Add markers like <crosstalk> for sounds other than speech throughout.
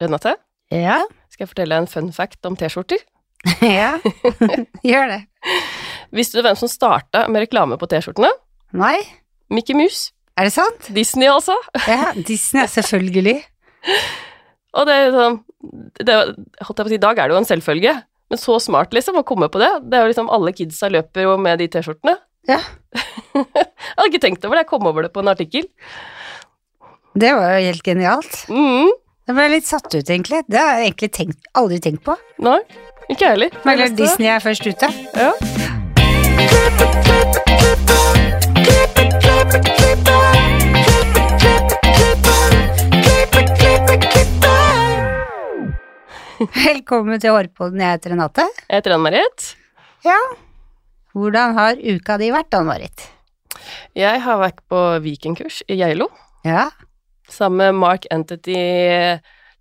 Renate, Ja, skal jeg fortelle en fun fact om T-skjorter? <laughs> ja. <laughs> Gjør det. Visste du hvem som starta med reklame på T-skjortene? Nei, Mickey Mouse. er det sant? Disney, altså. Ja, Disney, selvfølgelig. <laughs> Og det er sånn det, holdt jeg på å si, I dag er det jo en selvfølge, men så smart, liksom, å komme på det. Det er jo liksom Alle kidsa løper jo med de T-skjortene. Ja. jeg hadde ikke tenkt over det, jeg kom over det på en artikkel. Det var jo helt genialt. Mm, Jeg ble litt satt ut, egentlig. Det har jeg egentlig tenkt, aldri tenkt på. nei, ikke jeg heller. Men Jeg. Disney er først ute. Ja. Velkommen til Hårpodden, jeg heter Renate. Jeg heter Ann-Marit. Ja. Hvordan har uka di vært, Ann-Marit? Jeg har vært på vikingkurs i Geilo Ja. Sammen med Mark Entity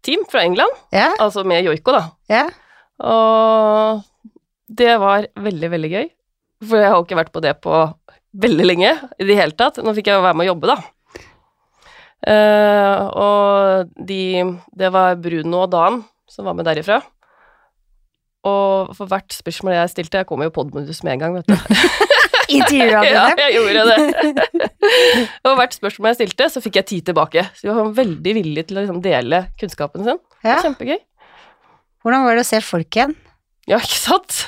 Team fra England, yeah. altså med joiko, da. Yeah. Og det var veldig, veldig gøy. For jeg har ikke vært på det på veldig lenge i det hele tatt. Nå fikk jeg være med å jobbe, da. Uh, og de Det var Bruno og Dan som var med derifra. Og for hvert spørsmål jeg stilte Jeg kom jo podmodus med en gang, vet du. <laughs> Intervjua <laughs> du ja, jeg gjorde det. <laughs> og hvert spørsmål jeg stilte, så fikk jeg tid tilbake. Så de var veldig villige til å liksom dele kunnskapen sin. Ja. Kjempegøy. Hvordan var det å se folk igjen? Ja, ikke sant?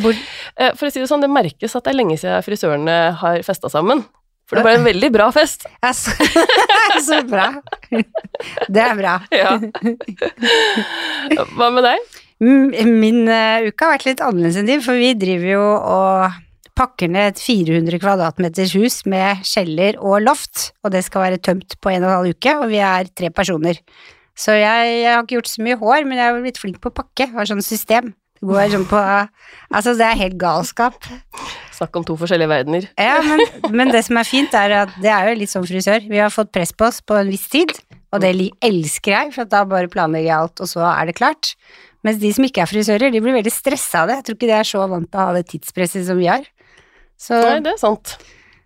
Hvor, <laughs> Eh, For å si det sånn, det merkes at det er lenge siden frisørene har festa sammen. For det ble en veldig bra fest. ja, så, så bra. Det er bra. Ja. Hva med deg? Mm, Min uh, uke har vært litt annerledes enn din, for vi driver jo og pakker ned et 400 kvadratmeters hus med kjeller og loft, og det skal være tømt på en og en halv uke, og vi er tre personer. Så jeg, jeg har ikke gjort så mye hår, men jeg har blitt flink på å pakke, har sånn system. Det går sånn på Altså, det er helt galskap. Snakk om to forskjellige verdener. Ja, men, men det som er fint, er at det er jo litt som frisør. Vi har fått press på oss på en viss tid, og det elsker jeg, for at da bare planlegger jeg alt, og så er det klart. Mens de som ikke er frisører, de blir veldig stressa av det. Jeg tror ikke de er så vant til å ha det tidspresset som vi har. Så Nei, det er sant.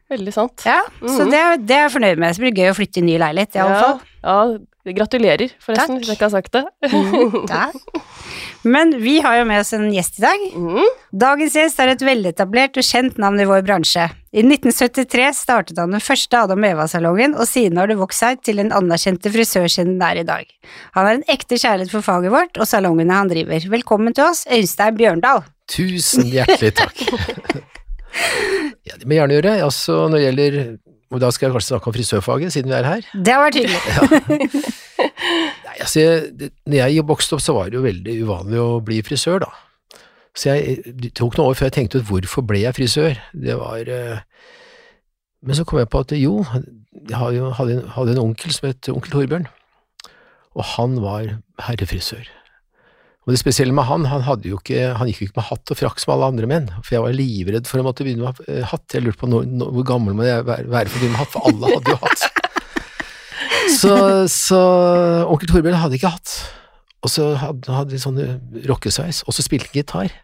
Veldig sant. ja, så Mhm. det, det er jeg fornøyd med. Så blir det gøy å flytte i ny leilighet, i alle Ja, fall. ja, gratulerer, forresten, Takk. hvis jeg ikke har sagt det. <laughs> Ja. Men vi har jo med oss en gjest i dag. Mm. Dagens gjest er et veletablert og kjent navn i vår bransje. I 1973 startet han den første Adam Eva-salongen, og siden har det vokst seg til den anerkjente frisørkjeden det er i dag. Han har en ekte kjærlighet for faget vårt og salongene han driver. Velkommen til oss, Øystein Bjørndal. Tusen hjertelig takk. <laughs> ja, det må jeg gjerne gjøre. Altså, når det gjelder og da skal jeg kanskje snakke om frisørfaget, siden vi er her. Det har vært hyggelig. Nei, altså, jeg, når jeg vokste opp, så var det jo veldig uvanlig å bli frisør, da. Så jeg, det tok noen år før jeg tenkte ut hvorfor ble jeg frisør. Det var eh, Men så kom jeg på at jo, jeg hadde, en, hadde en onkel som het onkel Torbjørn, og han var herrefrisør. Og det spesielle med han, han, ikke, han gikk jo ikke med hatt og frakk som alle andre menn, for jeg var livredd for å måtte begynne med eh, hatt. Jeg lurte på når, når, hvor gammel må jeg være, være for å begynne med hatt, for alle hadde jo hatt. <laughs> Så, så onkel Torbjørn hadde ikke hatt. Og så hadde han sånn rockesveis, og så spilte han gitar.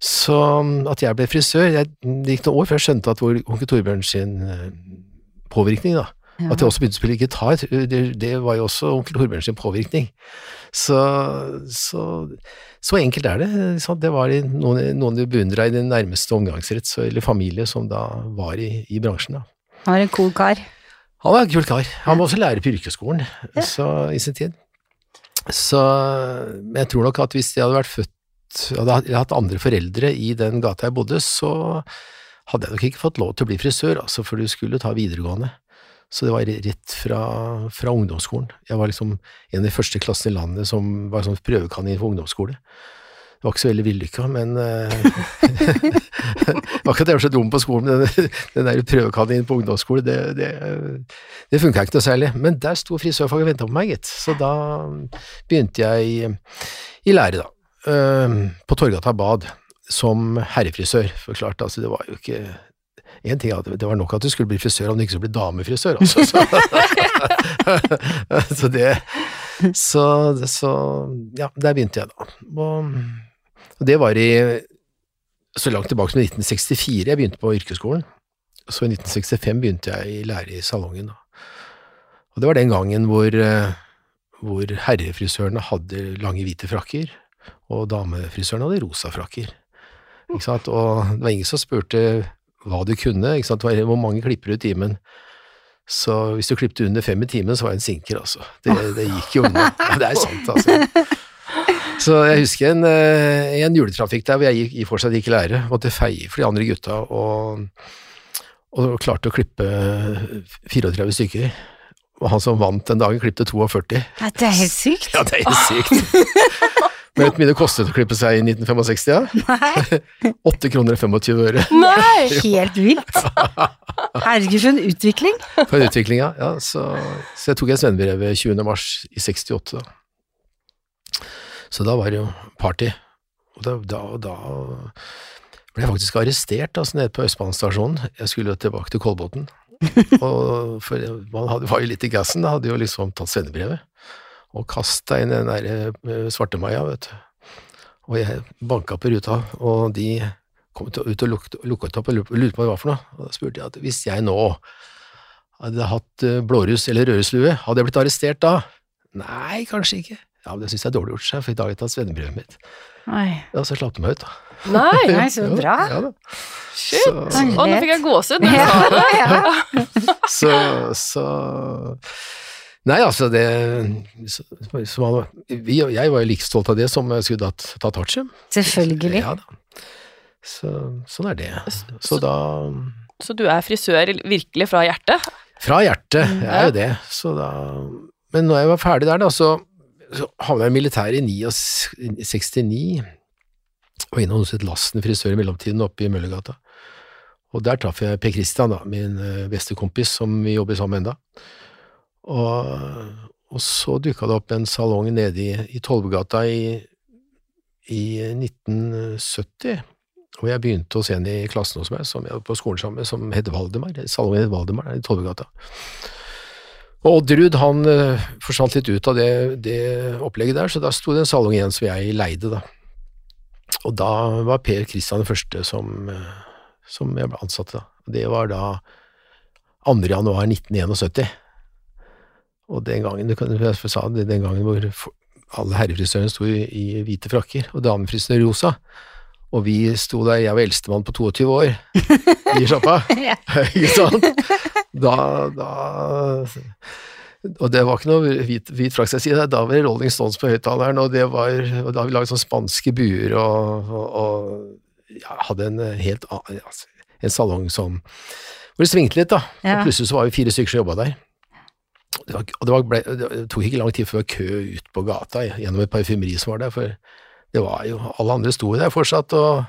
Så at jeg ble frisør jeg, Det gikk noen år før jeg skjønte at onkel Torbjørn sin eh, påvirkning, da. At jeg også begynte å spille gitar, det, det var jo også onkel Torbjørn sin påvirkning. Så, så, så enkelt er det. Det var noen, noen du beundra i din nærmeste omgangsrett eller familie som da var i, i bransjen. da. Han var en cool kar. Han var en kul kar. Han var også lærer på yrkesskolen så, i sin tid. Så, jeg tror nok at hvis jeg hadde vært født hadde hatt- hatt andre foreldre i den gata jeg bodde, så hadde jeg nok ikke fått lov til å bli frisør, altså, for du skulle ta videregående. Så det var rett fra, fra ungdomsskolen. Jeg var liksom en av de første klassene i landet som var sånn prøvekanin på ungdomsskole. Det var ikke så veldig vellykka, men eh, <laughs> Det var ikke at jeg var så dum på skolen, men den, den der prøvekaninen på ungdomsskole, det, det, det funka ikke noe særlig. Men der sto frisørfaget og venta på meg, gitt. Så da begynte jeg i, i lære, da. eh, På Torgata Bad som herrefrisør, for klart, altså det var jo ikke en ting at Det var nok at du skulle bli frisør om du ikke skulle bli damefrisør, altså. Så, <laughs> så det så, så ja, der begynte jeg, da. Og, og det var i så langt tilbake som 1964 jeg begynte på yrkesskolen. Så i 1965 begynte jeg i lære i salongen. Da. Og det var den gangen hvor, eh, hvor herrefrisørene hadde lange hvite frakker, og damefrisørene hadde rosa frakker. Og det var ingen som spurte hva du kunne, ikke sant? Hvor mange klipper du i timen. Så hvis du klippte under fem i timen, så var jeg en sinker, altså. Det, det gikk jo unna. Ja, det er sant, altså. Så jeg husker en, eh, en juletrafikk der hvor jeg gikk, fortsatt gikk i lære, måtte feie for de andre gutta, og, og klarte å klippe 34 stykker. Og han som vant den dagen, klippte 42. Ja, det er helt sykt. Ja, det er helt sykt. <laughs> Men vet du hvor mye det kostet å klippe seg i 1965? Ja? Nei, <laughs> 8 kroner og 25 øre Nei! <laughs> helt vilt. Herregud, for en utvikling. for en utvikling, ja. ja så, så jeg tok et svennebrev 20. mars i 68. Da. Så da var det jo party. Og da, da, da ble jeg faktisk arrestert altså, nede på Østbanestasjonen. Jeg skulle tilbake til Kolbotn. <laughs> Og for man hadde, var jo litt i gassen, da hadde jo liksom tatt svennebrevet og kasta inn den der eh, svartemaja, vet du. Og jeg banka på ruta, og de kom ut og lukket, opp og lurte på hva det var for noe. Og da spurte jeg at hvis jeg nå hadde hatt blårus blåruss eller rødrusslue, hadde jeg blitt arrestert da? Nei, kanskje ikke. Ja, men det syns jeg er dårlig gjort for i dag har jeg tatt svennebrevet mitt. Nei. Ja, så slapp de meg ut, da. Nei! Nei, så <laughs> bra. Ja, da. Shit! Så, Å, nå fikk jeg gåsehud når du sa det. <laughs> Så, så Nei, altså, det så, så man, vi, Jeg var jo like stolt av det som jeg skulle tatt, tatt artium. Selvfølgelig. Ja. Så, sånn er det. Så da Så du er frisør virkelig fra hjertet? Fra hjertet, jeg er jo det. Så da Men når jeg var ferdig der, da, så, så havna jeg i militæret i 69. Og innom hos et Lasten frisør i mellomtiden oppe i Møllergata. Og der traff jeg Per Christian, da, min eh, beste kompis, som vi jobber sammen ennå. Og, og så dukka det opp en salong nede i, i Tollbugata i, i 1970, Og jeg begynte hos en i klassen hos meg, som jeg var på skolen sammen med, som het Valdemar. Salongen het Valdemar i Tollbugata. Og Oddrud han eh, forsvant litt ut av det, det opplegget der, så da sto det en salong igjen som jeg leide, da. Og da var Per Kristian den første som, eh, som jeg ble ansatt da. Det var da 2. januar 1971. Og den gangen, du kan, jeg sa det, den gangen hvor alle herrefrisørene sto i, i hvite frakker, og damefrisøren rosa. Og vi sto der, jeg var eldstemann på 22 år, <laughs> i sjappa. Ja. <laughs> Ikke sant? Da, da Og det var ikke noe hvit, hvit skal jeg si. Da var det Rolling Stones på høyttaleren, og det var og da vi laget sånne spanske buer og, og, og ja, hadde en helt altså, En salong som hvor det svingte litt, da. Ja. Og plutselig så var vi fire stykker som jobba der. Det, var, og det, var, ble, det tok ikke lang tid før det var kø ut på gata gjennom et parfymeri som var der, for det var jo Alle andre sto der fortsatt og,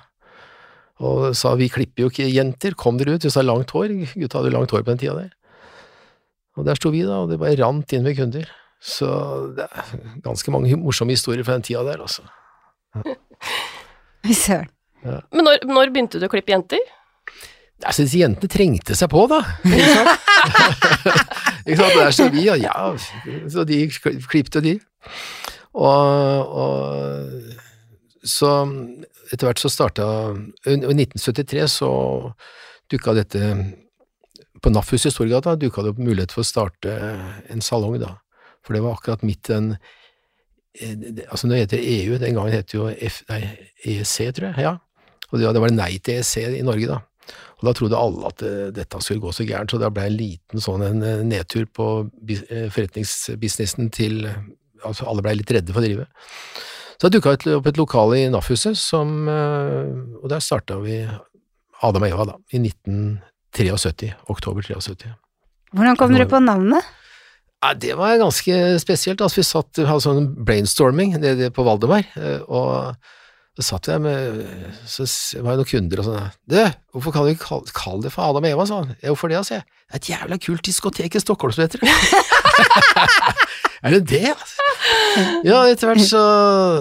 og sa vi klipper jo ikke jenter, kom dere ut, hvis det er langt hår. Gutta hadde jo langt hår på den tida der. Og der sto vi, da, og det bare rant inn med kunder. Så det er ganske mange morsomme historier fra den tida der, altså. <laughs> Fy Søren. Men når, når begynte du å klippe jenter? Altså, syns jentene trengte seg på, da. Ikke sant? <laughs> ikke sant? Der så vi, og ja, så de klipte de. Og, og så etter hvert så starta I 1973 så dukka dette På NAF-huset i Storgata dukka det opp mulighet for å starte en salong, da. For det var akkurat midt den eh, det- Altså, nå heter EU, den gangen het det jo F, nei, EEC, tror jeg. Ja. Og det, det var nei til EEC i Norge, da. Og da trodde alle at eh, dette skulle gå så gærent, så det ble en liten sånn en eh, nedtur på eh, forretningsbusinessen til Altså alle blei litt redde for å drive. Så det dukka opp et lokale i NAF-huset, som Og der starta vi Adam og Eva, da, i 1973. Oktober 73. Hvordan kom dere på navnet? Ja, det var ganske spesielt. Altså, vi satt, hadde sånn brainstorming nede på Valdemar, og så satt jeg med Så var det noen kunder og sånn Du, hvorfor kan du ikke kalle, kalle det for Adam og Eva? sa han. Ja, hvorfor det, altså? Det er et jævla kult diskotek i Stockholm som heter det. <laughs> er det det, altså? Ja, etter hvert så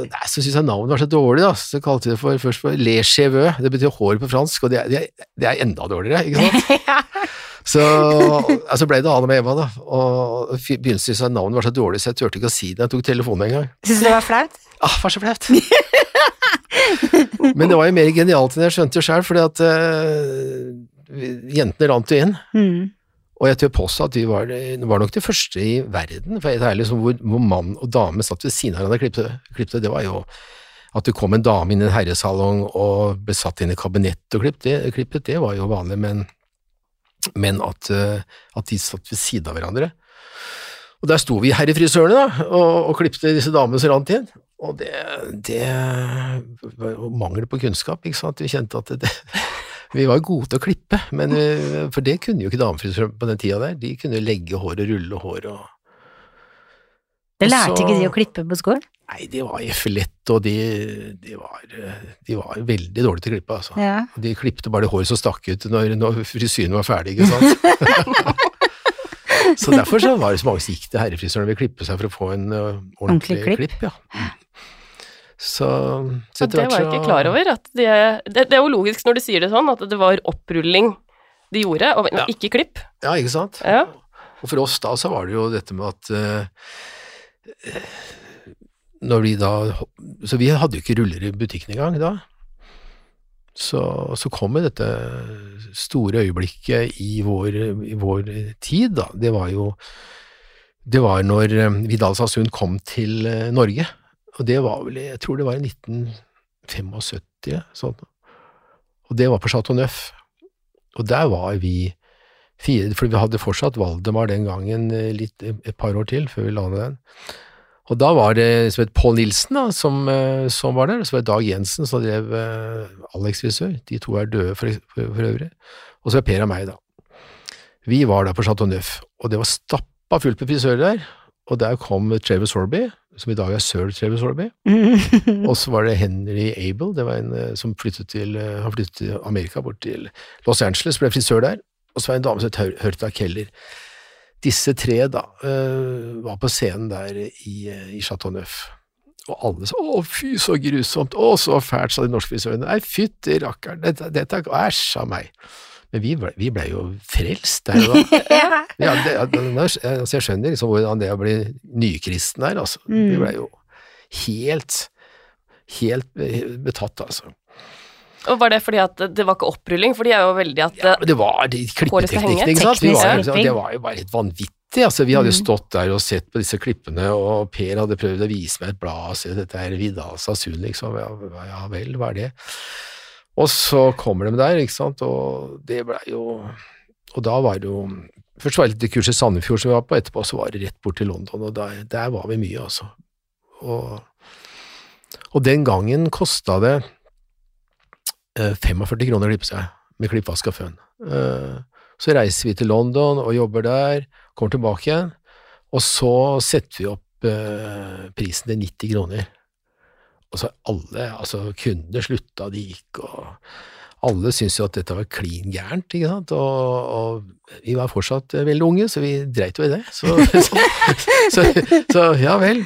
Nei, så syntes jeg navnet var så dårlig, da. Så kalte vi det for, først for Le Cheveux. Det betyr hår på fransk, og det er, det er, det er enda dårligere, ikke sant? <laughs> Så altså ble det Adam og Eva, da. Og begynte å synes jeg navnet var så dårlig, så jeg turte ikke å si det. Jeg tok telefonen en gang. Syns du det var flaut? Ah, var så flaut. <laughs> <laughs> Men det var jo mer genialt enn jeg skjønte jo sjøl, fordi at uh, jentene rant jo inn. Mm. Og jeg tør påstå at vi var, var nok de første i verden, for det er liksom hvor, hvor mann og dame satt ved siden av hverandre og klippet. Det var jo at det kom en dame inn i en herresalong og ble satt inn i kabinett og klippet, det, klippet, det var jo vanlig, men, men at, eh, at, de satt ved siden av hverandre. Og der sto vi herrefrisørene da, og, og klippte disse damene som rant inn. Og det, det mangel på kunnskap, ikke sant. Vi kjente at det, <laughs> vi var gode til å klippe, men, eh, for det kunne jo ikke damefrisører på den tida der. De kunne legge hår og rulle hår og Det lærte så- ikke de å klippe på skolen? Nei, de var for lett, og de, de, var, de var veldig dårlige til å klippe, altså. Ja. De klippte bare det håret som stakk ut når, når frisyren var ferdig, ikke sant. <laughs> så derfor så var det så mange som gikk til herrefrisøren og ville klippe seg for å få en uh, ordentlig, Ordentlig klipp. klipp. ja. Så, så det var jeg ikke klar over. At de, det, det er jo logisk når du sier det sånn, at det var opprulling de gjorde, og Ja. ikke klipp. Ja, ikke sant. Ja. Og for oss da så var det jo dette med at uh, Når vi da Så vi hadde jo ikke ruller i butikken engang da. Så, så kom jo dette store øyeblikket i vår, i vår tid, da. Det var jo Det var når eh, Vidal Sasund kom til eh, Norge. Og det var vel Jeg tror det var i 1975, sånn. Og det var på Chateau Neuf. Og der var vi fire, for vi hadde fortsatt Valdemar den gangen eh, litt, et par år til før vi la ned den. Og da var det som het Pål Nilsen da, som, eh, som var der, og så var det Dag Jensen som drev eh, Alex frisør, de to er døde for, for, for øvrig, og så var Per og meg da. Vi var da på Chateau Neuf, og det var stappa fullt med frisører der, og der kom Travis Sorby, som i dag er sir Travis Sorby, <laughs> og så var det Henry Abel, det var en eh, som flyttet til, eh, han flyttet til Amerika, bort til Los Angeles, ble frisør der, og så var det en dame som het Hør- Hørta Keller. Disse tre da, eh, var på scenen der i, i Chateau Neuf. Og alle sa 'å, fy, så grusomt', 'å, så fælt', sa de norske frisørene. 'Nei, fytti rakkeren, dette, dette er æsj av meg'. Men vi ble, vi ble jo frelst der og da. <laughs> ja. Ja, det, altså jeg skjønner liksom hvordan det å bli nykristen er, altså. Vi blei ble jo helt, helt betatt, altså. Og var det fordi at det var ikke opprulling? For de er jo veldig at Ja, det var de henge. klippeteknikkene, ikke sant. Vi var, liksom, det var jo bare helt vanvittig. Altså, vi hadde jo Mm. stått der og sett på disse klippene, og Per hadde prøvd å vise meg et blad og se dette er Vidal Sasun, liksom. Ja, ja vel, hva er det? Og så kommer de der, ikke sant, og det blei jo Og da var det jo Først var det litt kurs i Sandefjord som vi var på, etterpå så var det rett bort til London, og der, der var vi mye, altså. Og, og den gangen kosta det eh, 45 kroner å klippe seg med klippvask og føn. Eh, Så reiser vi til London og jobber der, kommer tilbake igjen, og så setter vi opp eh, prisen til 90 kroner. Og så alle, altså kundene slutta, de gikk, og alle syntes jo at dette var klin gærent, ikke sant, og, og vi var fortsatt eh, veldig unge, så vi dreit jo i det. Så, <laughs> så, så, så ja vel,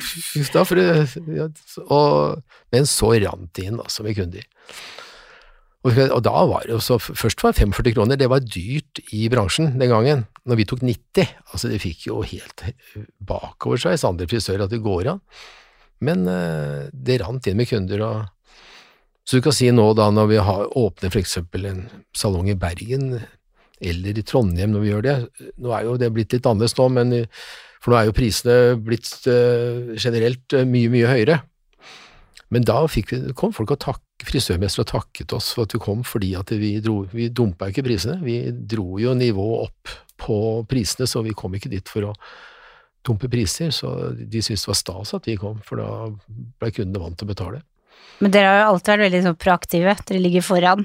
da får du Men så rant det inn, altså, med kunder. Og, og da var det jo så Først var 45 kroner, det var dyrt i bransjen den gangen. Når vi tok 90, altså det fikk jo helt bakoversveis andre frisører at det går an. Men eh, det rant inn med kunder, og så du kan si nå da når vi har åpner for eksempel en salong i Bergen, eller i Trondheim når vi gjør det, nå er jo det blitt litt annerledes nå, men for nå er jo prisene blitt eh, generelt eh, mye, mye høyere. Men da vi, kom folk og takk, frisørmestere og takket oss for at vi kom, fordi at vi dro, vi dumpa ikke prisene, vi dro jo nivået opp på prisene, så vi kom ikke dit for å dumpe priser, så de syntes det var stas at vi kom, for da ble kundene vant til å betale. Men dere har jo alltid vært veldig sånn proaktive, dere ligger foran.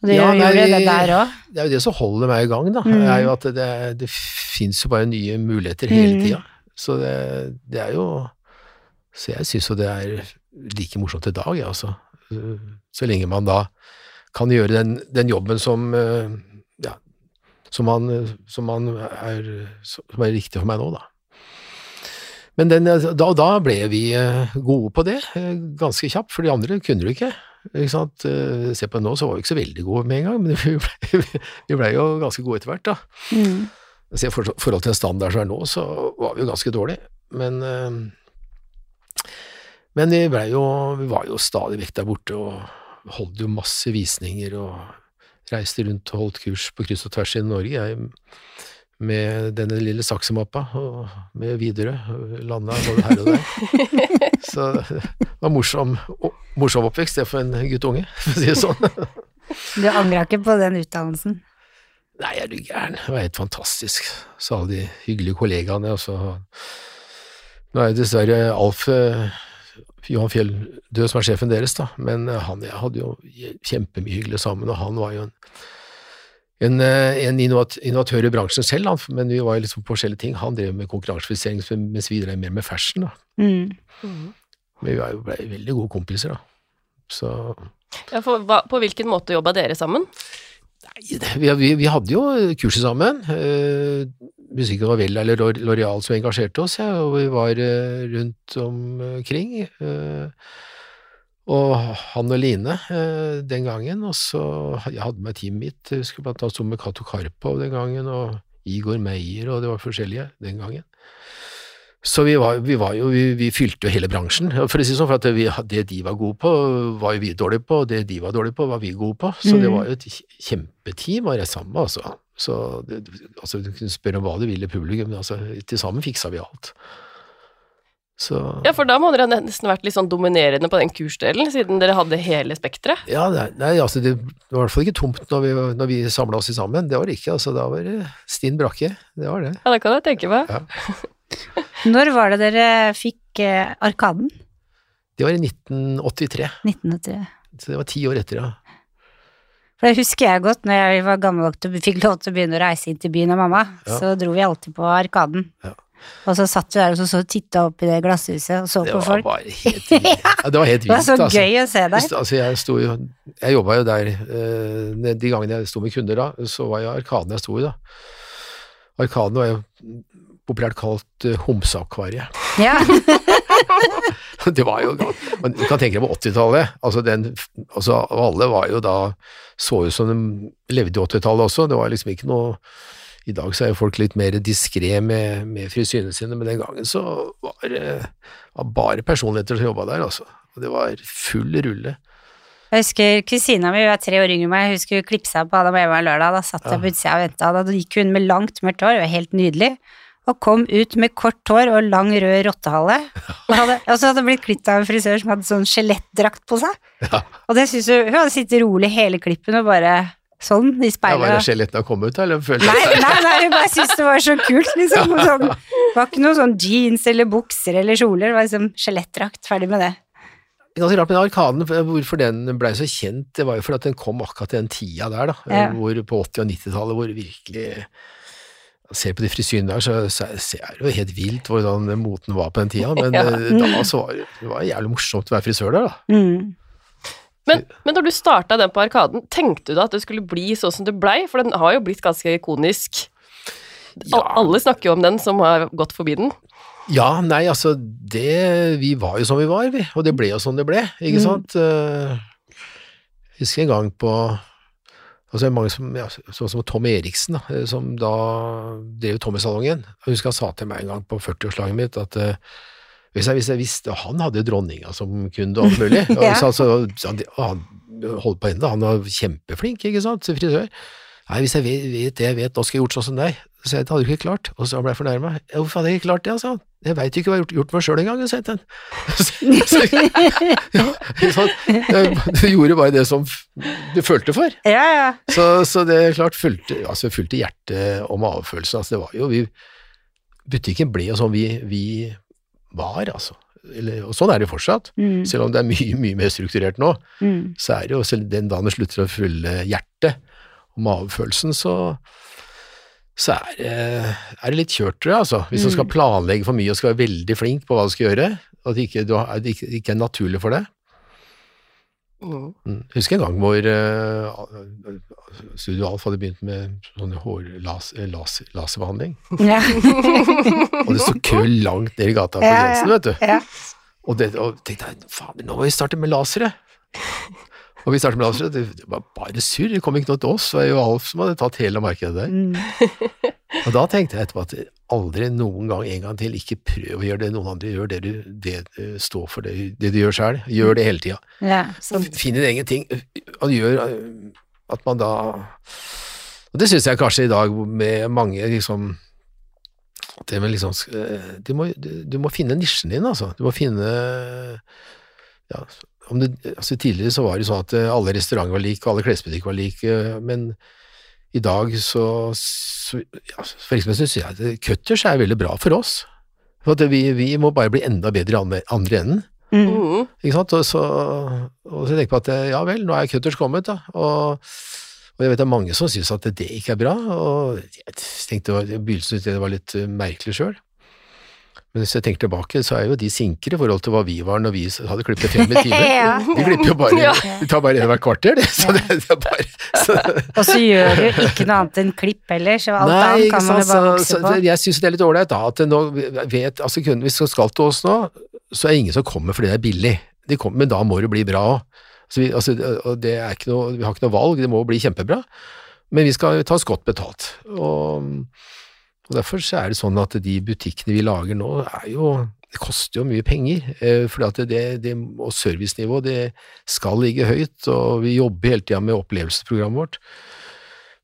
Og det Ja, gjør nei, det der òg. Det er jo det som holder meg i gang, da. Mm. er jo at det, det fins jo bare nye muligheter hele Mm. tida. Så det, det er jo Så jeg syns jo det er like morsomt i dag, jeg, altså. Så lenge man da kan gjøre den, den jobben som eh, ja, som man, som man er, som er riktig for meg nå, da. Men den, da, da ble vi eh, gode på det, eh, ganske kjapt, for de andre kunne det ikke. Ikke? Eh, Se på nå, så var vi ikke så veldig gode med en gang, men <laughs> vi ble, vi ble jo ganske gode etter hvert, da. Mm. Så I for- forhold til en standard som er nå, så var vi jo ganske dårlige, men Men vi jo Vi var jo stadig vekk der borte og holdt jo masse visninger og reiste rundt og holdt kurs på kryss og tvers i Norge. Jeg med denne lille saksemappa, og med Widerøe. Landa både her og der. <laughs> Så det var morsom, morsom oppvekst, det for en guttunge, for å si det sånn. Du angra ikke på den utdannelsen? Nei, er du gæren. Det var helt fantastisk. Så alle de hyggelige kollegaene, og så Nå er jo dessverre Alf eh, Johan Fjell død, som er sjefen deres, da, men eh, han og jeg hadde jo kjempemye hyggelig sammen, og han var jo en, en, eh, en innovatør i bransjen selv, han, men vi var jo liksom på forskjellige ting. Han drev med konkurransefisering, mens vi drev mer med fashion, da. Mm. Mm. Men vi ble veldig gode kompiser, da. Så Ja, for hva, på hvilken måte jobba dere sammen? Nei, vi, vi, vi hadde jo kurset sammen. Eh, Musikken var vel eller L'Oreal som engasjerte oss, ja, og vi var eh, rundt omkring. Eh, og han og Line eh, den gangen, og så jeg hadde med teamet mitt. Jeg husker blant annet sto med Cato Karpov den gangen, og Igor Meyer, og det var forskjellige den gangen. Så vi var, vi var jo, vi, vi fylte jo hele bransjen, for å si det sånn, for at vi, det de var gode på, var jo vi dårlige på, og det de var dårlige på, var vi gode på. Så det Mm. var jo et kjempeteam å jeg sammen med, altså. Så det, altså, du kunne spørre om hva du ville, publikum, men altså, til sammen fiksa vi alt. Så Ja, for da må dere ha nesten vært litt sånn dominerende på den kursdelen, siden dere hadde hele spekteret. Ja, nei, nei altså det, det var i hvert fall ikke tomt når vi, når vi samla oss sammen. Det var det ikke, altså. Da var det stinn brakke. Det var det. Ja, det kan jeg tenke meg. <laughs> Når var det dere fikk eh, Arkaden? Det var i 1983, 1983. så det var ti år etter, ja. For det husker jeg godt, når jeg var gammel nok til å fikk lov til å begynne å reise inn til byen av mamma, Ja. så dro vi alltid på Arkaden. Ja. Og så satt vi der og så, så titta opp i det glasshuset og så Det på folk. bare helt. <laughs> Ja, det var helt Det var så altså. gøy å se deg. Altså, jeg sto jo Jeg jobba jo der eh, De gangene jeg sto med kunder da, så var jo Arkaden jeg sto i, da. Arkaden var jo populært kalt uh, homseakvariet. Ja. <laughs> Det var jo men Du kan tenke deg på 80-tallet. Altså, altså, alle var jo da Så ut som de levde i 80-tallet også. Det var liksom ikke noe I dag så er jo folk litt mer diskré med, med frisyrene sine, men den gangen så var det var bare personligheter som jobba der, altså. Og det var full rulle. Jeg husker kusina mi, hun er tre år yngre enn meg, jeg husker hun klipsa på Adam og Eva lørdag, da satt jeg på utsida og venta, da gikk hun med langt mørkt hår, det var helt nydelig, og kom ut med kort hår og lang rød rottehale, og hadde, og så hadde hun blitt klippet av en frisør som hadde sånn skjelettdrakt på seg, Ja. og det syns hun, hun hadde sittet rolig hele klippen og bare sånn i Ja, var speilet. skjelettene kom ut, eller? Følte Nei, nei, nei, jeg bare syntes det var så kult, liksom. <laughs> Sånn, det var ikke noe sånn jeans eller bukser eller kjoler, det var liksom skjelettdrakt, ferdig med det. Ganske rart men Arkaden, hvorfor den blei så kjent, det var jo fordi at den kom akkurat i den tida der, da, Ja. hvor på 80- og 90-tallet, hvor virkelig Ser på de frisyrene der, så, så så er det jo helt vilt hvordan moten var på den tida, men <laughs> Ja. eh, da så var det, det var jævlig morsomt å være frisør der, da. Mm. Men, men når du starta den på Arkaden, tenkte du da at det skulle bli sånn som det blei? For den har jo blitt ganske ikonisk. Ja. Alle snakker jo om den som har gått forbi den. Ja, nei, altså, det Vi var jo som vi var, vi, og det ble jo som det ble, ikke Mm. sant. Eh, Jeg husker en gang på Altså, mange som, ja, sånn som Tom Eriksen, da, eh, som da drev Tommy-salongen. Jeg husker han sa til meg en gang på 40-årslaget mitt at eh, hvis jeg, hvis jeg visste Han hadde jo dronninga som kunde alt mulig. <laughs> og Ja. så, altså, han, holdt på ennå, han var kjempeflink, ikke sant, som frisør. Nei, hvis jeg vet, vet det jeg vet, nå skal jeg gjort sånn som deg. Så jeg, hadde jo ikke klart. Og så ble jeg fornærma. Hvorfor hadde jeg ikke klart det, altså? Jeg veit jo ikke hva jeg har gjort, gjort meg sjøl engang, <laughs> sa jeg til ham. Du gjorde bare det som du følte for. Ja, ja. Så, så det er klart fulgte, altså fulgte hjertet og magefølelsen. Altså det var jo vi Butikken ble jo sånn vi, vi var, altså. Eller, og sånn er det fortsatt. Mm. Selv om det er mye, mye mer strukturert nå, Mm. så er det jo selv den dagen det slutter å følge hjertet og magefølelsen, så så er er det litt kjørt, tror jeg, altså. Hvis du skal Mm. planlegge for mye og skal være veldig flink på hva du skal gjøre, og at det ikke, du det ikke, ikke er naturlig for det. Mm. Mm. Husker en gang hvor uh, Studio Alf hadde begynt med sånn hårlaserbehandling, Ja. <laughs> og det sto kø langt ned i gata på Ja, ja. grensen, vet du. ja. Og, det, og tenkte jeg, faen, nå må vi starte med lasere. Og vi startet med lasere, det, det var bare surr, det kom ikke noe til oss, det var jo Alf som hadde tatt hele markedet der. Mm. <laughs> Og da tenkte jeg etterpå at aldri noen gang en gang til, ikke prøv å gjøre det noen andre gjør, det du, det, du står for det, det du gjør sjøl, gjør det hele tida. ja. Sånn. Finn din egen ting, og gjør eh, at man da Og det syns jeg kanskje i dag med mange liksom det med liksom eh, du må, du må finne nisjen din, altså. Du må finne ja, om det, altså Tidligere så var det sånn at eh, alle restauranter var like, alle klesbutikker var like, men i dag så, så ja, For eksempel syns jeg at cutters er veldig bra for oss. For at vi, vi må bare bli enda bedre i andre, enden. Mm. Mhm. Ikke sant? Og så, og så tenker jeg på at ja vel, nå er cutters kommet, da. Og, og jeg vet det er mange som syns at det ikke er bra, og jeg tenkte i begynnelsen at det var litt eh, merkelig sjøl. Men hvis jeg tenker tilbake, så er jo de sinkere i forhold til hva vi var når vi hadde klippet fem i timen. <laughs> Ja. De klipper jo bare Ja. De tar bare en hvert kvarter, det. Så det, det er bare så, Og så gjør du ikke noe annet enn klipp heller, så alt Nei, annet ikke kan man jo bare Så, vokse så på. jeg syns det er litt ålreit da, at nå vet altså kunden, Hvis du skal til oss nå, så er det ingen som kommer fordi det er billig. De kommer, men da må det bli bra òg. Altså, vi- altså, det er ikke noe, vi har ikke noe valg, det må bli kjempebra. Men vi skal ta oss godt betalt. Og, og derfor så er det sånn at de butikkene vi lager nå, jo det koster jo mye penger, eh, fordi at det, det, og servicenivået det skal ligge høyt, og vi jobber hele tida med opplevelsesprogrammet vårt.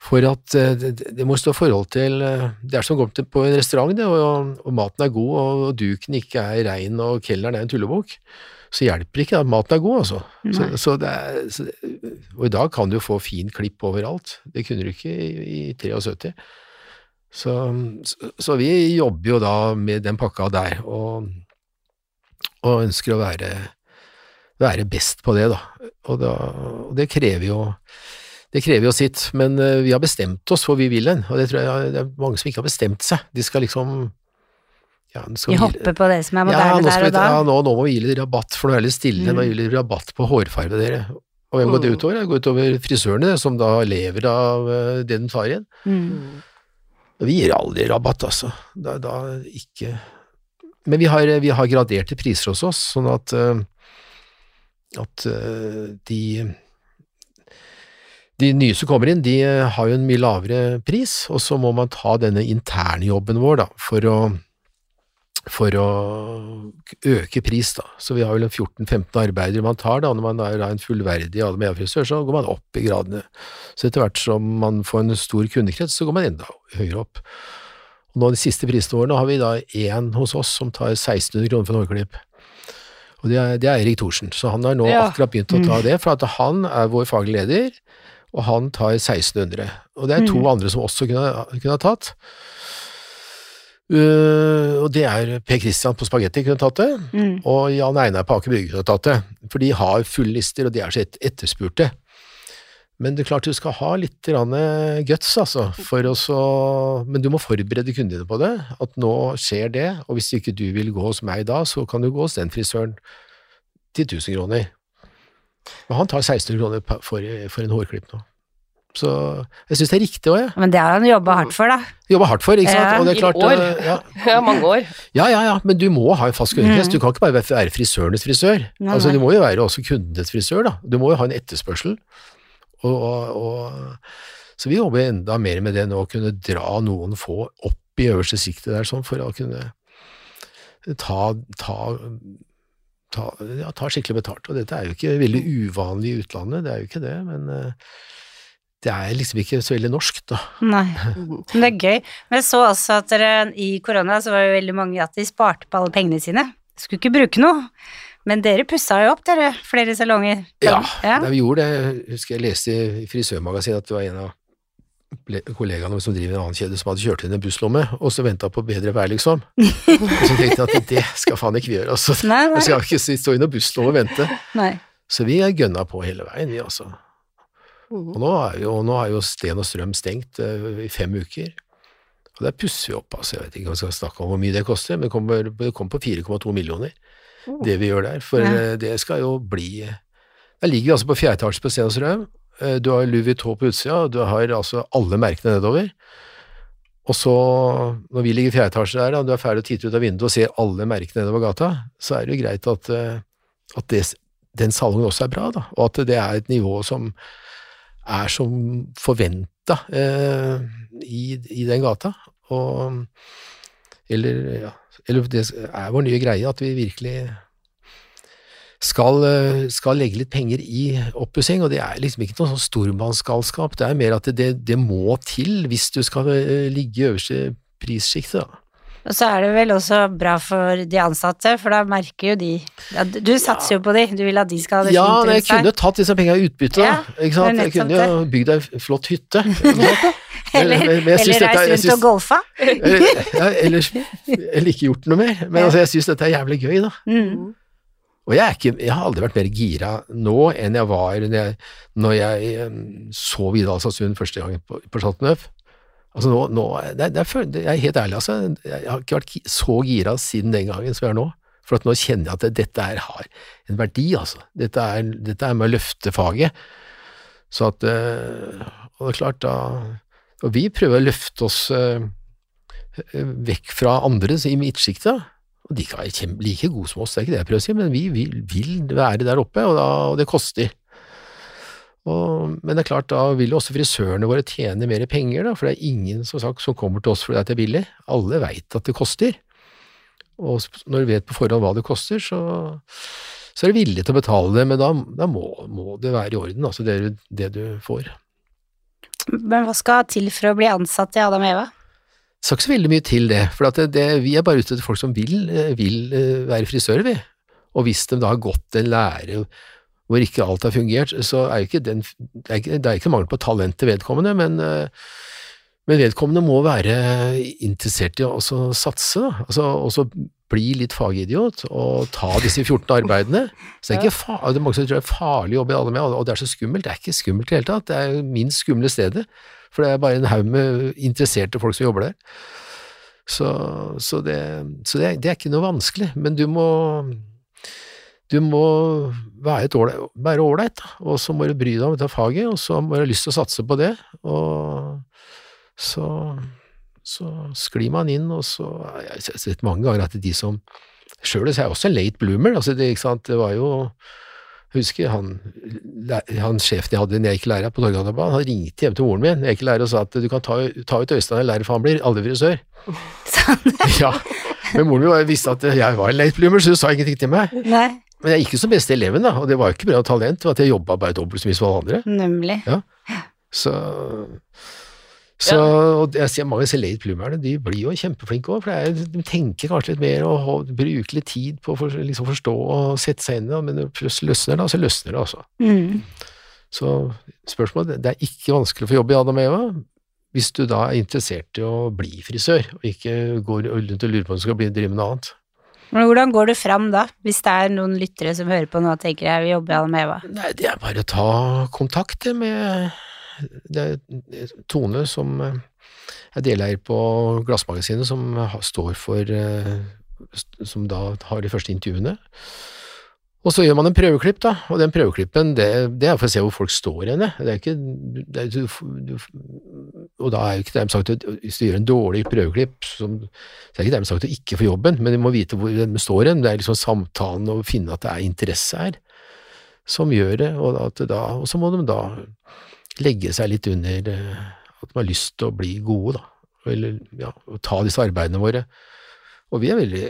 For at eh, det, må stå forhold til eh, Det er som å gå på en restaurant, det, og, og maten er god, og, duken ikke er rein, og kelneren er en tullebukk. Så hjelper ikke at maten er god, altså. Så, så det er, så, og i dag kan du få fin klipp overalt. Det kunne du ikke i, i 73. Så, så, så vi jobber jo da med den pakka der, og, og ønsker å være, være best på det, da. Og, da, og det krever jo det krever jo sitt, men eh, vi har bestemt oss for vi vil den og det tror jeg det er mange som ikke har bestemt seg. De skal liksom ja, skal Vi hopper på det som er moderne ja, der vi, og da. ja, nå, nå må vi gi litt rabatt, for nå er det litt stille. Mm. Nå gir vi litt rabatt på hårfarge, dere. Og hvem går det Mm. utover? Det går utover frisørene, som da lever av eh, det de tar igjen. Mm. Vi gir aldri rabatt, altså. Da, da ikke Men vi har, vi har graderte priser hos oss, sånn at, eh, at eh, de de nye som kommer inn, de eh, har jo en mye lavere pris, og så må man ta denne internjobben vår da, for å, for å øke pris. da. Så vi har vel 14-15 arbeidere man tar, da, når man er en fullverdig allmennfrisør, så går man opp i gradene. Så etter hvert som man får en stor kundekrets, så går man enda høyere opp. Og nå De siste prisene våre har vi da én hos oss som tar 1600 kroner for en hårklipp. Og det er, det er Erik Thorsen, så han har nå Ja. akkurat begynt å ta det, for at han er vår faglige leder, og han tar 1600. Og det er to Mm. andre som også kunne, kunne ha tatt. Uh, og det er Per Christian på Spagetti kunne tatt det, Mm. og Jan Einar på Aker Brygge kunne tatt det. For de har fulle lister, og de er så et etterspurte. Men det er klart du skal ha litt grann guts, altså, for å så Men du må forberede kundene på det, at nå skjer det, og hvis ikke du vil gå hos meg da, så kan du gå hos den frisøren til 1000 kroner. Men han tar 1600 kroner for, for en hårklipp nå. Så jeg syns det er riktig òg, jeg. Men det har han jobba hardt for, da. Jobba hardt for, ikke sant. Ja, og det er i år. ja, <laughs> Ja, mange år. ja, ja, ja, men du må ha en fast kundekrets. Mm. Du kan ikke bare være frisørenes frisør. Nei, altså, du må jo være også kundenes frisør, da. Du må jo ha en etterspørsel. Og, og, og, så vi jobber enda mer med det nå, å kunne dra noen få opp i øverste siktet der, sånn, for å kunne ta, ta, ta, ja, ta skikkelig betalt. Og dette er jo ikke veldig uvanlig i utlandet, det er jo ikke det, men eh, det er liksom ikke så veldig norsk, da. Nei. <laughs> Men det er gøy. Men jeg så også at dere i korona så var det veldig mange at de sparte på alle pengene sine. Skulle ikke bruke noe. Men dere pussa jo opp, dere. Flere salonger. Ja, ja. Vi gjorde det. Jeg husker jeg leste i Frisørmagasinet at det var en av kollegaene som driver en annen kjede som hadde kjørt inn en busslomme, og så venta på bedre vær, liksom. <laughs> og så tenkte jeg at det skal faen ikke vi gjøre, altså. Nei, Jeg skal ikke stå i noen busslomme og vente. nei. Så vi gønna på hele veien, vi, altså. Mhm. Og nå jo, nå er jo Sten og Strøm stengt uh, i fem uker. Og der pusser vi opp, altså. Jeg vet ikke om vi skal snakke om hvor mye det koster, men det kommer, det kommer på 4,2 millioner, Oh. det vi gjør der. For Ja. eh, det skal jo bli Der ligger vi altså på fjerde etasje på Sten og Strøm. Eh, Du har Louis Vuitton på utsida, og du har altså alle merkene nedover. Og så, når vi ligger i fjerde etasje der, og du er ferdig å titter ut av vinduet og ser alle merkene nedover gata, så er det jo greit at, at det, den salongen også er bra, da, og at det er et nivå som er som forventa eh, i, i den gata. Og Eller, ja, eller det er vår nye greie at vi virkelig skal, eh, skal legge litt penger i oppussing, og det er liksom ikke noe sånn stormannsgalskap, det er mer at det, det må til hvis du skal eh, ligge i øverste prissjiktet, da. Og så er det vel også bra for de ansatte, for da merker jo de ja, Du satser jo på de, du vil at de skal ha det Ja, fint men jeg rundt seg. kunne tatt disse pengene i utbytte, da. Ja, ikke sant? Jeg kunne jo bygd ei flott hytte. <laughs> Eller, Men- men jeg er- jeg reist rundt synes- og golfa. Eller, ja, ellers, <laughs> eller ikke gjort noe mer. Men altså, jeg syns dette er jævlig gøy, da. Mm. Og jeg, er ikke, jeg har aldri vært mer gira nå enn jeg var når jeg, når jeg em, så Vidar Alsasund første gang på, på Chateau Neuf. Altså nå, nå det, det er, jeg er helt ærlig, altså. Jeg har ikke vært så gira siden den gangen som jeg er nå. For nå kjenner jeg at dette er, har en verdi, altså. Dette er, dette er med å løfte faget. Så at eh, Og det er klart, da Og vi prøver å løfte oss eh, vekk fra andre i midtsjiktet. Og de kan være like gode som oss, det er ikke det jeg prøver å si, men vi vil, vil være der oppe, og, da, og det koster. Og, men det er klart, da vil også frisørene våre tjene mer penger, da, for det er ingen som, sagt, som kommer til oss fordi det er billig. Alle veit at det koster. Og når du vet på forhånd hva det koster, så, så er du villig til å betale det, men da, da må, må det være i orden, altså det, det du får. Men hva skal til for å bli ansatt i Adam og Eva? Det skal ikke så veldig mye til det, for at det, det, vi er bare ute etter folk som vil, eh, vil eh, være frisører, vi. Og hvis de da har gått en lære hvor ikke alt har fungert, så er ikke den Det er ikke, det er ikke mangel på talent til vedkommende, men, eh, men vedkommende må være interessert i å satse, da. Altså også bli litt fagidiot og ta disse 14 arbeidene. Så det er ikke fa det er mange som tror det er farlig å jobbe i alle med, og det er så skummelt. Det er ikke skummelt i det hele tatt. Det er minst skumle stedet. For det er bare en haug med interesserte folk som jobber der. Så, så, det, så det, er, det er ikke noe vanskelig, men du må du må være, et ålreit- være ålreit, og så må du bry deg om dette faget, og så må du ha lyst til å satse på det, og så, så sklir man inn, og så Jeg har sett mange ganger at de som Sjøl er jeg også en late bloomer, altså det, det var jo jeg husker han, han sjefen jeg hadde når jeg gikk lærer på Torgallbanen, han ringte hjem til moren min jeg gikk lærer og sa at du kan ta, ta ut Øystein og lære, for han blir aldri frisør. Ja, men moren min visste at jeg var en late bloomer, så hun sa ingenting til meg. Nei, Men jeg gikk jo som beste eleven, da, og det var jo ikke bra talent, det var at jeg jobba bare dobbelt så mye som alle andre. nemlig. Så, så og jeg ser mange ser late bloomerne, de blir jo kjempeflinke òg, for det er, de tenker kanskje litt mer og og bruker litt tid på å for, liksom forstå og sette seg inn i det, men når det løsner da, så løsner det altså. Mm. Så spørsmålet, det er ikke vanskelig å få jobb i Adam og Eva, hvis du da er interessert i å bli frisør, og ikke går rundt og lurer på om du skal bli, drive med noe annet. Men hvordan går du fram da, hvis det er noen lyttere som hører på nå og tenker jeg vil jobbe i Adam og Eva? Nei, det er bare å ta kontakt med det Tone som eh, er deleier på Glassmagasinet, som står for eh, Som da har de første intervjuene. Og så gjør man en prøveklipp, da, og den prøveklippen det, det er for å se hvor folk står henne. Det er ikke det er, du, du, Og da er ikke dermed sagt at hvis du gjør en dårlig prøveklipp, som, så er det ikke dermed sagt du ikke får jobben, men du må vite hvor den står hen. Det er liksom samtalen og finne at det er interesse her som gjør det, og, da, og så må de da legge seg litt under eh, at de har lyst til å bli gode, da, eller ja, ta disse arbeidene våre. Og vi er veldig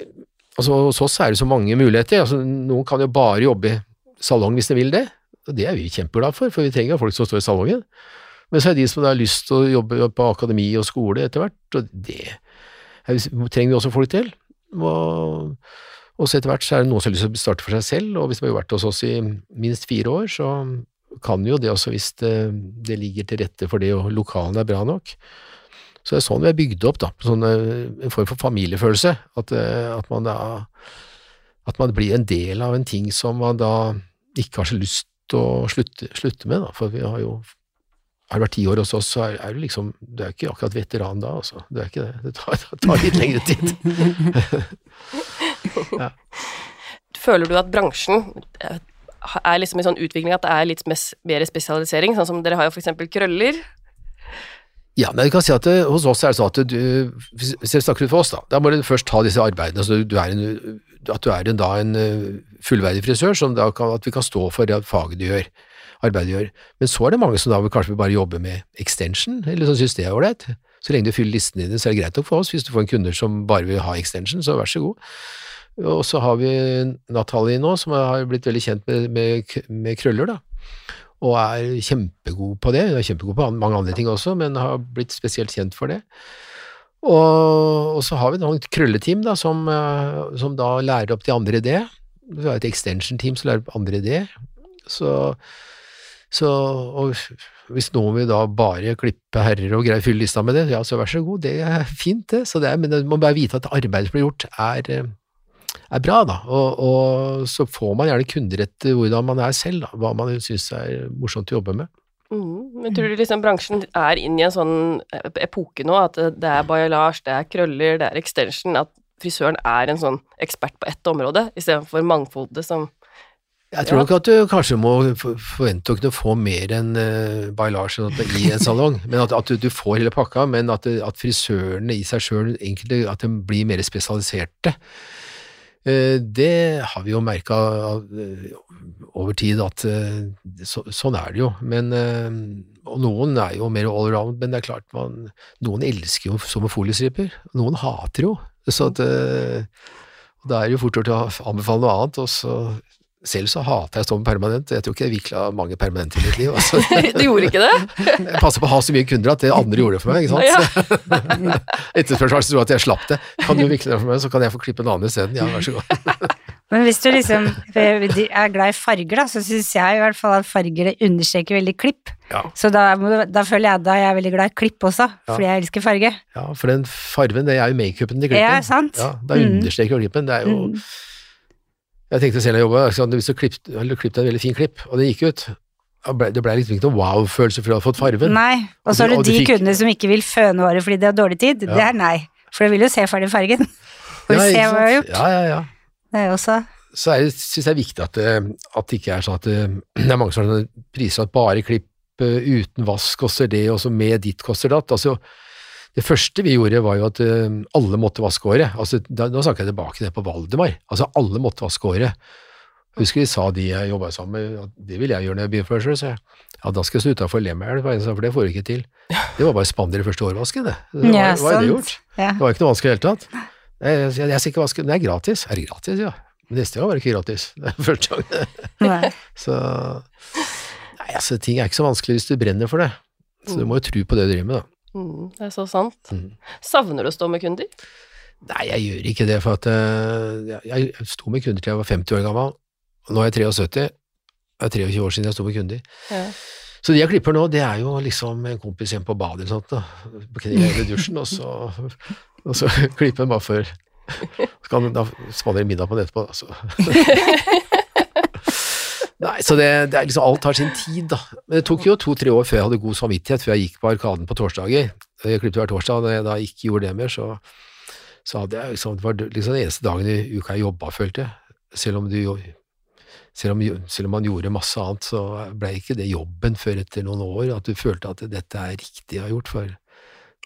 altså Hos oss er det så mange muligheter. altså Noen kan jo bare jobbe i salong hvis de vil det, og det er vi kjempeglade for, for vi trenger folk som står i salongen. Men så er det de som har lyst til å jobbe på akademi og skole etter hvert, og det er, trenger vi også folk til. Og, og så etter hvert så er det noen som har lyst til å starte for seg selv, og hvis de har vært hos oss i minst fire år, så kan jo det også hvis det, det ligger til rette for det, og lokalene er bra nok. Så det er sånn vi er bygd opp, da, sånn, eh, en form for familiefølelse, at, eh, at man da at man blir en del av en ting som man da ikke har så lyst til å slutte, slutte med, da, for vi har jo har du vært ti år hos oss, så er, er du liksom Du er ikke akkurat veteran da, altså. Du er ikke det. Det tar, det tar litt lengre tid. <laughs> Føler du at bransjen eh, er liksom i sånn utvikling at det er litt mer spesialisering, sånn som dere har jo eksempel krøller? Ja, men jeg kan si at det, hos oss er det sånn at du, hvis hvis jeg snakker ut for oss, da, da må du først ta disse arbeidene, altså du er en, at du er en, da en eh, fullverdig frisør, som da kan, at vi kan stå for det faget du gjør, arbeidet gjør. Men så er det mange som da kanskje vil bare jobbe med extension, eller som synes det er ålreit. Så lenge du fyller listen dine, så er det greit nok for oss. Hvis du får en kunde som bare vil ha extension, så vær så god. Og så har vi Natalie nå, som har blitt veldig kjent med, med, med krøller, da. Og er kjempegod på det. Hun er kjempegod på mange andre ting også, men har blitt spesielt kjent for det. Og, og så har vi noen krølleteam da, som, eh, som da lærer opp de andre det. Vi har et extension-team som lærer opp andre det. Så, så hvis noen vil da bare klippe herrer og greier fylle lista med det, ja, så vær så god, det er fint, det. Det er, men man må bare vite at arbeidet som blir gjort, er, er bra, da. Og, og, så får man gjerne kunder etter hvordan man er selv, da. Hva man syns er morsomt å jobbe med. Mm. Men tror du liksom bransjen er inne i en sånn epoke nå, at det er bajalasj, det er krøller, det er extension, at frisøren er en sånn ekspert på ett område, istedenfor mangfoldet som jeg tror nok at du kanskje må forvente å kunne få mer enn uh, bailage i en salong, <laughs> men at, at du, får hele pakka, men at, at frisørene i seg sjøl at de blir mer spesialiserte. Uh, det har vi jo merka uh, over tid at så, sånn er det jo. Men, og noen er jo mer all around, men det er klart man, noen elsker jo sommerfoliestriper, noen hater jo. Så at, da er det jo fort gjort å anbefale noe annet, og så selv så hater jeg å stå med permanent, jeg tror ikke jeg vikla mange permanenter i mitt liv. Altså. <laughs> du gjorde ikke det? <laughs> jeg passer på å ha så mye kunder at det andre gjorde det for meg, ikke sant. Ja. <laughs> Etterspørselen tror at jeg slapp det. Kan du vikle det for meg, så kan jeg få klippe en annen isteden. Ja, vær så god. Men hvis du liksom er glad i farger, da, så syns jeg i hvert fall at farger understreker veldig klipp. Ja. Så da, da, føler jeg da jeg er veldig glad i klipp også, fordi jeg elsker farge. Ja, for den farven, det er jo makeupen til klippen. Ja, sant. Ja, da mm. understreker klippen. Det er jo mm. Jeg tenkte selv da jeg hadde lyst du å klippe en veldig fin klipp, og det gikk ut det ble liksom ikke noen wow-følelse for du hadde fått farven. Nei, og så har du de fikk... kundene som ikke vil fønehåret fordi de har dårlig tid. Ja. Det er nei, for de vil jo se ferdig fargen. Og ja, se hva jeg har gjort. Ja, ja, ja. Det er også Så jeg synes det er viktig at det, at det ikke er sånn at det, <clears throat> det er mange sånne priser at bare klipp eh, uten vask koster det, og så med ditt koster datt. Altså, det første vi gjorde, var jo at uh, alle måtte vaske håret. Altså, da, nå snakker jeg tilbake ned det på Valdemar. Altså, alle måtte vaske håret. Husker de sa de jeg jobba sammen med, at det vil jeg gjøre når jeg begynner først, så jeg ja, da skal jeg stå utafor Lemmelv, for det får du ikke til. Det var bare spandere første hårvasken, det. Det var, ja, var det gjort. Ja. Det var ikke noe vanskelig i det hele tatt. Jeg, jeg, jeg, skal ikke vaske, men det er gratis. Er det gratis, ja. Men neste gang var det ikke gratis. <laughs> Det er første gang. <laughs> så Nei, altså, ting er ikke så vanskelig hvis du brenner for det. Så du må jo tro på det du driver med, da. Mm, det er så sant. Mm. Savner du å stå med kunder? Nei, jeg gjør ikke det, for at uh, jeg, jeg sto med kunder til jeg var 50 år gammel. Nå er jeg 73. Det er 23 år siden jeg sto med kunder. Ja. Så de jeg klipper nå, det er jo liksom en kompis hjemme på badet eller sånt, da. På kne i dusjen, og så, og så <laughs> klipper en bare for Så kan da spandere middag på det etterpå, da. <laughs> Nei, så det, det liksom alt har sin tid, da. Men det tok jo to-tre år før jeg hadde god samvittighet, før jeg gikk på Arkaden på torsdager. Jeg klippet hver torsdag, og da jeg da ikke gjorde det mer, så, så hadde jeg liksom Det var liksom den eneste dagen i uka jeg jobba, følte jeg. Selv om, du, selv, om, selv om man gjorde masse annet, så ble ikke det jobben før etter noen år, at du følte at dette er riktig jeg har gjort. for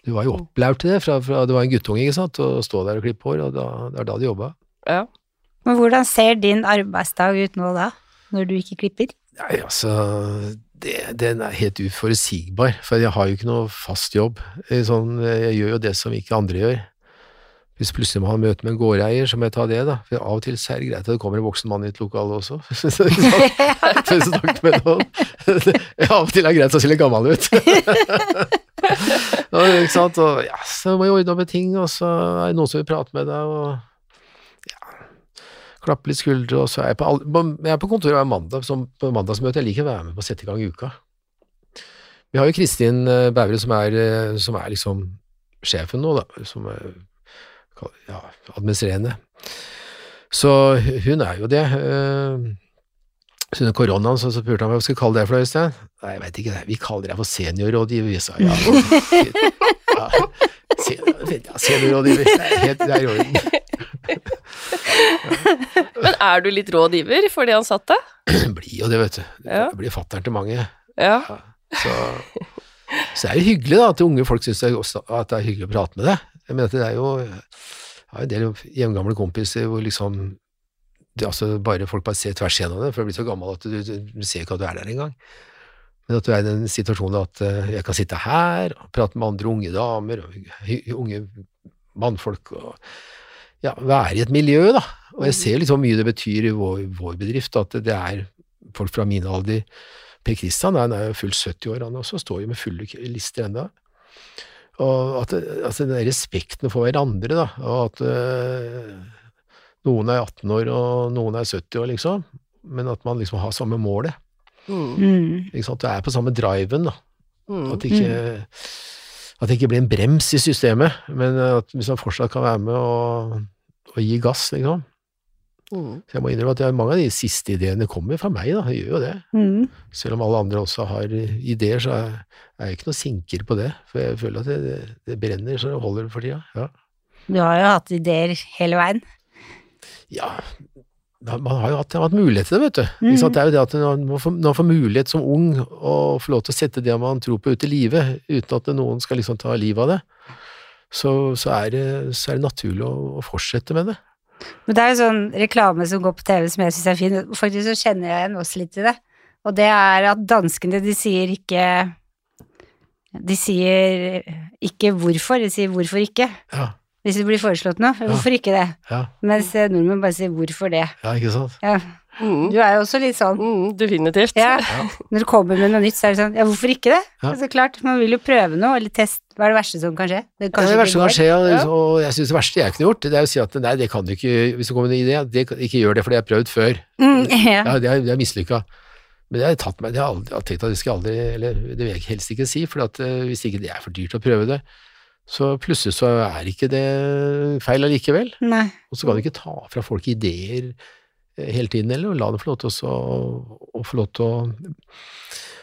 du var jo opplært til det fra, fra du var en guttunge, ikke sant, å stå der og klippe hår, og da, det er da du jobba. Ja. Men hvordan ser din arbeidsdag ut nå da? Når du ikke klipper? Nei, altså det, Den er helt uforutsigbar, for jeg har jo ikke noe fast jobb. Sånn, jeg gjør jo det som ikke andre gjør. Hvis plutselig man har møte med en gårdeier, så må jeg ta det, da. For av og til så er det greit at det kommer en voksen mann i et lokale også. <laughs> <laughs> med noen. <laughs> Av og til er det greit å se litt gammel ut. ikke sant? Og ja, så må jeg ordne opp med ting, og så er det noen som vil prate med deg, og klappe litt skuldre, og så er jeg på, jeg er på kontoret hver mandag, som på mandagsmøte. Jeg liker å være med på å sette i gang uka. Vi har jo Kristin eh, Bævre som er, eh, som er liksom sjefen nå, da, som er ja, administrerende. Så hun er jo det. Eh, så under koronaen så spurte han hva vi skulle kalle det for, Øystein. Nei, jeg veit ikke, det. vi kaller deg for seniorrådgiver, vi sa ja. <laughs> ja seniorrådgiver, det er i orden. <laughs> Men er du litt rådgiver for de ansatte? <clears throat> blir jo det, vet du. Ja. Jeg blir fatter'n til mange. Ja. ja. Så, så det er jo hyggelig da, at unge folk syns det, det, er hyggelig å prate med deg. Jeg mener at det er jo Jeg har en del hjemgamle kompiser hvor liksom det, altså bare Folk bare ser tvers gjennom det, for du blir så gammel at du, du, du ser ikke at du er der engang. Men at du er i den situasjonen at uh, jeg kan sitte her og prate med andre unge damer og unge mannfolk og ja, være i et miljø, da. Og jeg ser liksom hvor mye det betyr i vår, vår bedrift, at det er folk fra min alder Per Kristian han er jo fullt 70 år, han også, står jo med fulle lister ennå. Og at altså den respekten for hverandre, da, og at øh, noen er 18 år og noen er 70 år, liksom, men at man liksom har samme målet. Mm. Mm. Ikke sant? Du er på samme driven, da. Mm. At det ikke, at det ikke blir en brems i systemet, men at hvis man fortsatt kan være med og, og gi gass, liksom. Mm. Så jeg må innrømme at jeg, mange av de siste ideene kommer fra meg, da. Jeg gjør jo det. Mm. Selv om alle andre også har ideer, så er jeg ikke noe sinker på det. For jeg føler at det, det, det brenner så det holder for tida. Ja. Du har jo hatt ideer hele veien. ja. Man har jo hatt, hatt mulighet til det, vet du. Mm. Det er jo det at man får, man får mulighet som ung å få lov til å sette det man tror på ut i livet, uten at noen skal liksom ta livet av det, så, så, er, det, så er det naturlig å, å fortsette med det. Men det er jo sånn reklame som går på TV som jeg syns er fin. Faktisk så kjenner jeg igjen også litt i det. Og det er at danskene, de sier ikke De sier ikke hvorfor, de sier hvorfor ikke. Ja, Hvis det blir foreslått noe. Hvorfor ikke det? ja, Mens eh, nordmenn bare sier hvorfor det. ja ikke sant? Ja. Mm. Du er jo også litt sånn Mm, definitivt. Ja. Når du kommer med noe nytt, så er det sånn Ja, hvorfor ikke det? Ja. Så klart, man vil jo prøve noe, eller teste. Hva er det verste som kan skje? Det, Det er det verste som kan skje, Ja. og jeg synes det verste jeg kunne gjort, det er å si at nei, det kan du ikke, hvis det kommer en idé, det, ikke gjør det, for det har jeg prøvd før. Mm, <laughs> ja. Ja, det er, det er mislykka. Men det har jeg tatt meg, det har jeg aldri, jeg har tenkt at det skal jeg aldri, eller det vil jeg helst ikke si, for at eh, hvis ikke det er for dyrt å prøve det, så plutselig så er ikke det feil allikevel. Nei. Og så kan du ikke ta fra folk ideer eh, hele tiden heller, og la dem få lov til å, å få lov til å,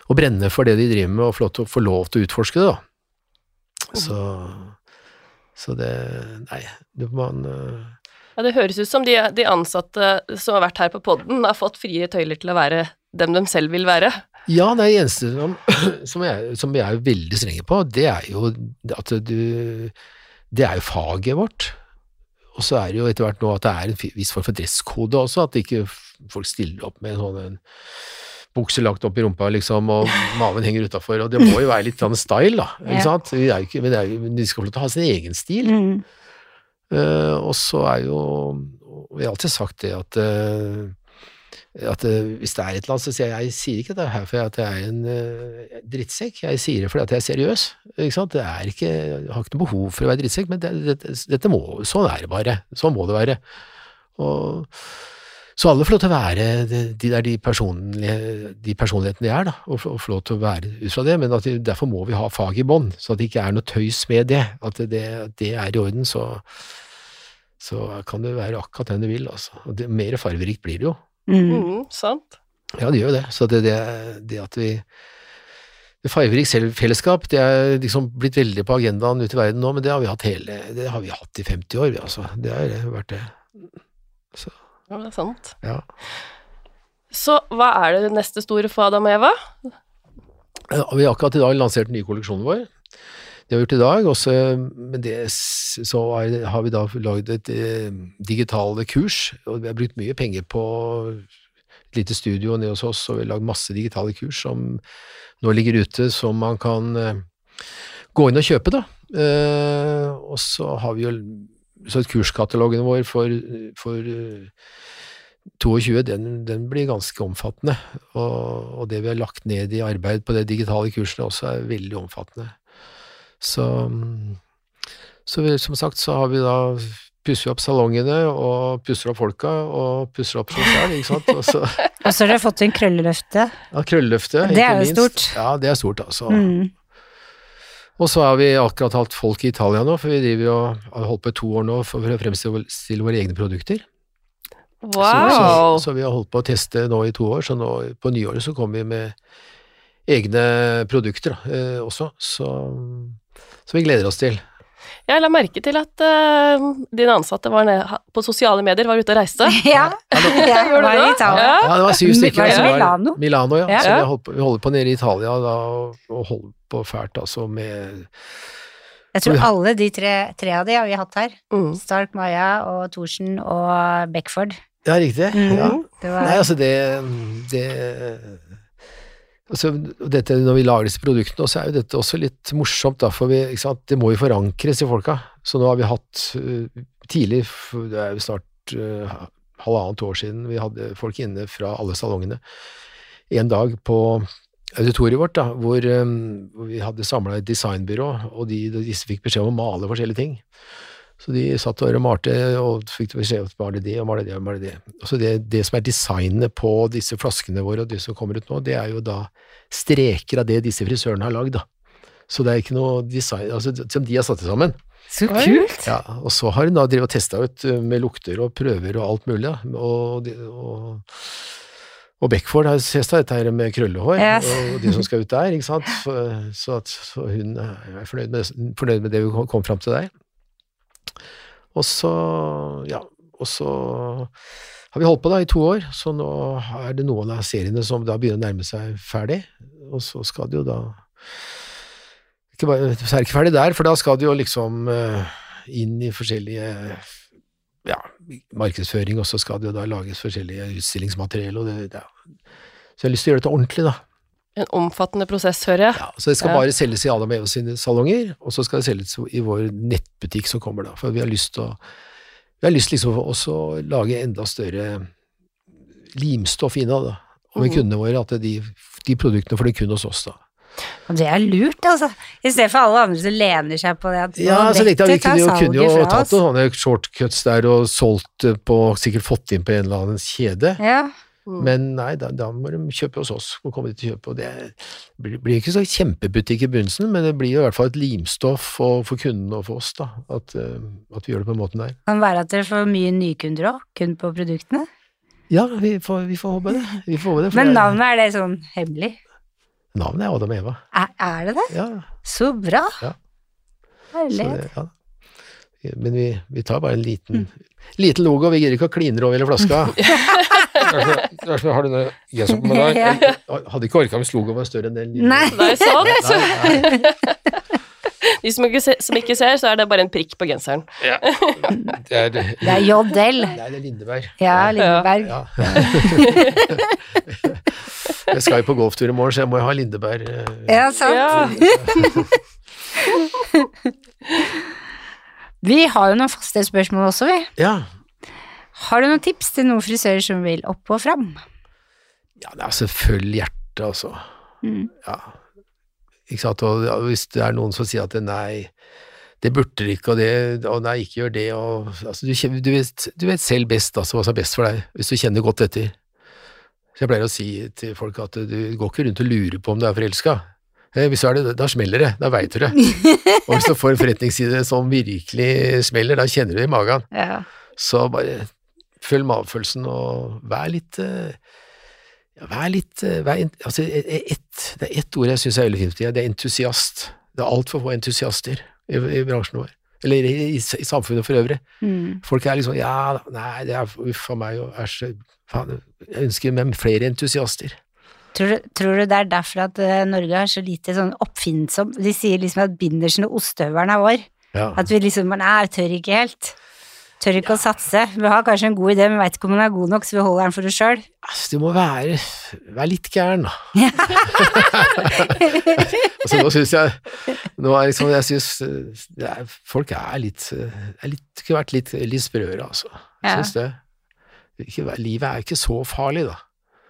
å brenne for det de driver med, og få lov til å få lov til å utforske det, da. Så, så det, nei, det man eh, Ja, det høres ut som de, de ansatte som har vært her på podden, har fått frie tøyler til å være dem de selv vil være. Ja, det eneste som, <clears throat> som, jeg, som jeg, er veldig strenge på, det er jo at du Det er jo faget vårt. Og så er det jo etter hvert nå at det er en viss form for dresskode også, at ikke folk stiller opp med en sånn en bukse lagt opp i rumpa, liksom, og <laughs> maven henger utafor. Og det må jo være litt sånn style, da. Ja. Sant? Vi er jo ikke, men det er jo, men de skal få lov til å ha sin egen stil. Mm. Uh, og så er jo Jeg har alltid sagt det at, eh, at eh, hvis det er et eller annet, så sier jeg jeg sier ikke det her fordi jeg er en eh, drittsekk, jeg sier det fordi jeg er seriøs. Ikke sant? Det er ikke, jeg har ikke noe behov for å være drittsekk, men det, det, dette må, sånn er det bare. Sånn må det være. Og, så alle får lov til å være de, de der de, de personlighetene de er, da, og, og få lov til å være ut fra det, men de, derfor må vi ha fag i bånn, så at det ikke er noe tøys med det. At det, det er i orden, så, så kan det være akkurat den du vil, altså. Og det, mer farverikt blir det jo. Mm. Mm, sant? Ja, det gjør det. Så det, det, det at vi det Farverikt fellesskap det er liksom blitt veldig på agendaen ute i verden nå, men det har vi hatt hele, det har vi hatt i 50 år, vi, altså. Det har vært det. Så, Ja, det er sant. ja. Så hva er det neste store for Adam og Eva? Vi har akkurat i dag lansert den nye kolleksjonen vår. Det har vi gjort i dag, også, så har vi da lagd et eh, digitale kurs, og vi har brukt mye penger på et lite studio nede hos oss, og vi har lagd masse digitale kurs som nå ligger ute, som man kan eh, gå inn og kjøpe, da. Eh, og så har vi jo så kurskatalogen vår for, for eh, 22, den, den blir ganske omfattende, og, og det vi har lagt ned i arbeid på det digitale kursene også er veldig omfattende. Så, så vi, som sagt så har vi da pusser opp salongene og pusser opp folka og pusser opp seg selv, ikke sant. Og så, <laughs> Og så har dere fått en krølleløftet. ja, krølleløftet, Det er jo minst. stort. Ja, det er stort, altså. Mm. Og så har vi akkurat hatt folk i Italia nå, for vi driver jo, har holdt på i to år nå for å fremstille våre egne produkter. Så, så, så vi har holdt på å teste nå i to år, så nå på nyåret så kommer vi med egne produkter da, eh, også, så, så vi gleder oss til. Jeg la merke til at uh, dine ansatte var ned, på sosiale medier, var ute og reiste. <laughs> Ja, jeg Gjorde var du i det? Ja. Ja, det var syv stykker. Var det som var- Milano? Milano, ja. Ja. Så vi, holdt på, vi holder på nede i Italia da, og, holder på fælt altså med Jeg tror alle de tre, tre av de har vi hatt her. Mm. Stark Maja og Thorsen og Beckford. Ja, riktig. Mm. Ja. Det var Nei, altså det, det Altså, dette, når vi lager disse produktene, så er jo dette også litt morsomt, da, for vi, det må jo forankres i folka. Så nå har vi hatt uh, tidlig, det er jo snart uh, halvannet år siden, vi hadde folk inne fra alle salongene en dag på auditoriet vårt, da, hvor, um, hvor vi hadde samla et designbyrå, og de, disse fikk beskjed om å male forskjellige ting. Så de satt og malte og fikk beskjed om å male det og male det og male det. Så det, det som er designet på disse flaskene våre og de som kommer ut nå, det er jo da streker av det disse frisørene har lagd. Så det er ikke noe design altså, som de har satt det sammen. Så kult! Ja, og så har hun da drevet og testa ut uh, med lukter og prøver og alt mulig, da. Og, og, og Beckford har testa dette her med krøllehår, Yes. og de som skal ut der, ikke sant. Så, så, at, så hun er fornøyd med, fornøyd med det vi kom- kom fram til der. Og så, ja, og så har vi holdt på da i to år, så nå er det noen av seriene som da begynner å nærme seg ferdig, og så skal det jo da ikke bare, så er det ikke ferdig der, for da skal det jo liksom eh, inn i forskjellige ja, markedsføring, og så skal det jo da lages forskjellige utstillingsmateriell, og det, ja. så jeg har lyst til å gjøre dette ordentlig, da. En omfattende prosess, hører jeg. Ja, så det skal bare selges i Adam Eva sine salonger, og så skal det selges i vår nettbutikk som kommer da, for vi har lyst til å vi har lyst liksom også å lage enda større limstoff innad da, med Mhm. kundene våre, at de, de produktene får de kun hos oss da. Og det er lurt, altså. I stedet for alle andre som lener seg på det at Ja, så tenkte jeg vi kunne jo, kunne jo tatt noen sånne shortcuts der og solgt på, sikkert fått inn på en eller annen kjede, Ja. Mm. men nei, da, da må de kjøpe hos oss, må komme dit og kjøpe, og det blir, blir ikke så kjempebutikk i begynnelsen, men det blir i hvert fall et limstoff for, for kundene og for oss da, at, eh, at vi gjør det på den måten der. Kan være at dere får mye nykunder òg, kun på produktene. Ja, vi får, vi får håpe det. Vi får håpe det Men navnet, er det sånn hemmelig? navnet er Adam og Eva. Er, er det det? Ja, Så bra! Ja. Herlighet. ja. Men vi, vi tar bare en liten, liten logo, vi gidder ikke å kline over hele flaska. <laughs> Derfor har du noe genseren på meg. Jeg hadde ikke orka hvis logoen var større enn den. Nei. Nei. Sant. Nei, nei. <laughs> De som ikke, ser, som ikke ser, så er det bare en prikk på genseren. Det er, Det er JL. det er Lindeberg. Ja, Lindeberg. Ja. <laughs> Jeg skal jo på golftur i morgen, så jeg må jo ha Lindeberg. eh, Ja, sant. Ja. <laughs> Vi har jo noen faste spørsmål også, vi. Ja. Har du noen tips til noen frisører som vil opp og fram? ja, det er selvfølgelig hjertet, altså. Mm. Ja. Ikke sant, og hvis det er noen som sier at nei, det burde dere ikke, og det, og nei, ikke gjør det, og altså, du, du, vet, du vet selv best altså, hva som er best for deg, hvis du kjenner godt etter. Så jeg pleier å si til folk at du går ikke rundt og lurer på om du er forelska. Eh, Hvis du er det, da smeller det, da veit du det. <laughs> Og hvis du får en forretningsside som virkelig smeller, da kjenner du det i magen. Ja. Så bare følg magefølelsen og vær litt eh, ja, Vær litt eh, vær, altså, et, et, Det er ett ord jeg syns er veldig fint, det er entusiast. Det er altfor få entusiaster i, i bransjen vår. Eller i, i, i samfunnet for øvrig. Mm. Folk er liksom Ja, nei, det er uff a meg og æsj. faen, Jeg ønsker meg flere entusiaster. Tror, du, tror du det er derfor at eh, Norge er så lite sånn oppfinnsom? De sier liksom at bindersen og ostehøvelen er vår. Ja. At vi liksom Nei, tør ikke helt. Tør ikke å satse. Vi har kanskje en god idé, men veit ikke om den er god nok, så vi holder den for oss sjøl. Altså, du må være, være litt gæren, da. <laughs> altså, nå syns jeg Nå er liksom Jeg syns eh, er- folk er litt, eh, er litt Kunne vært litt, litt sprøere, altså. Ja. syns det. Ikke, livet er jo ikke så farlig, da.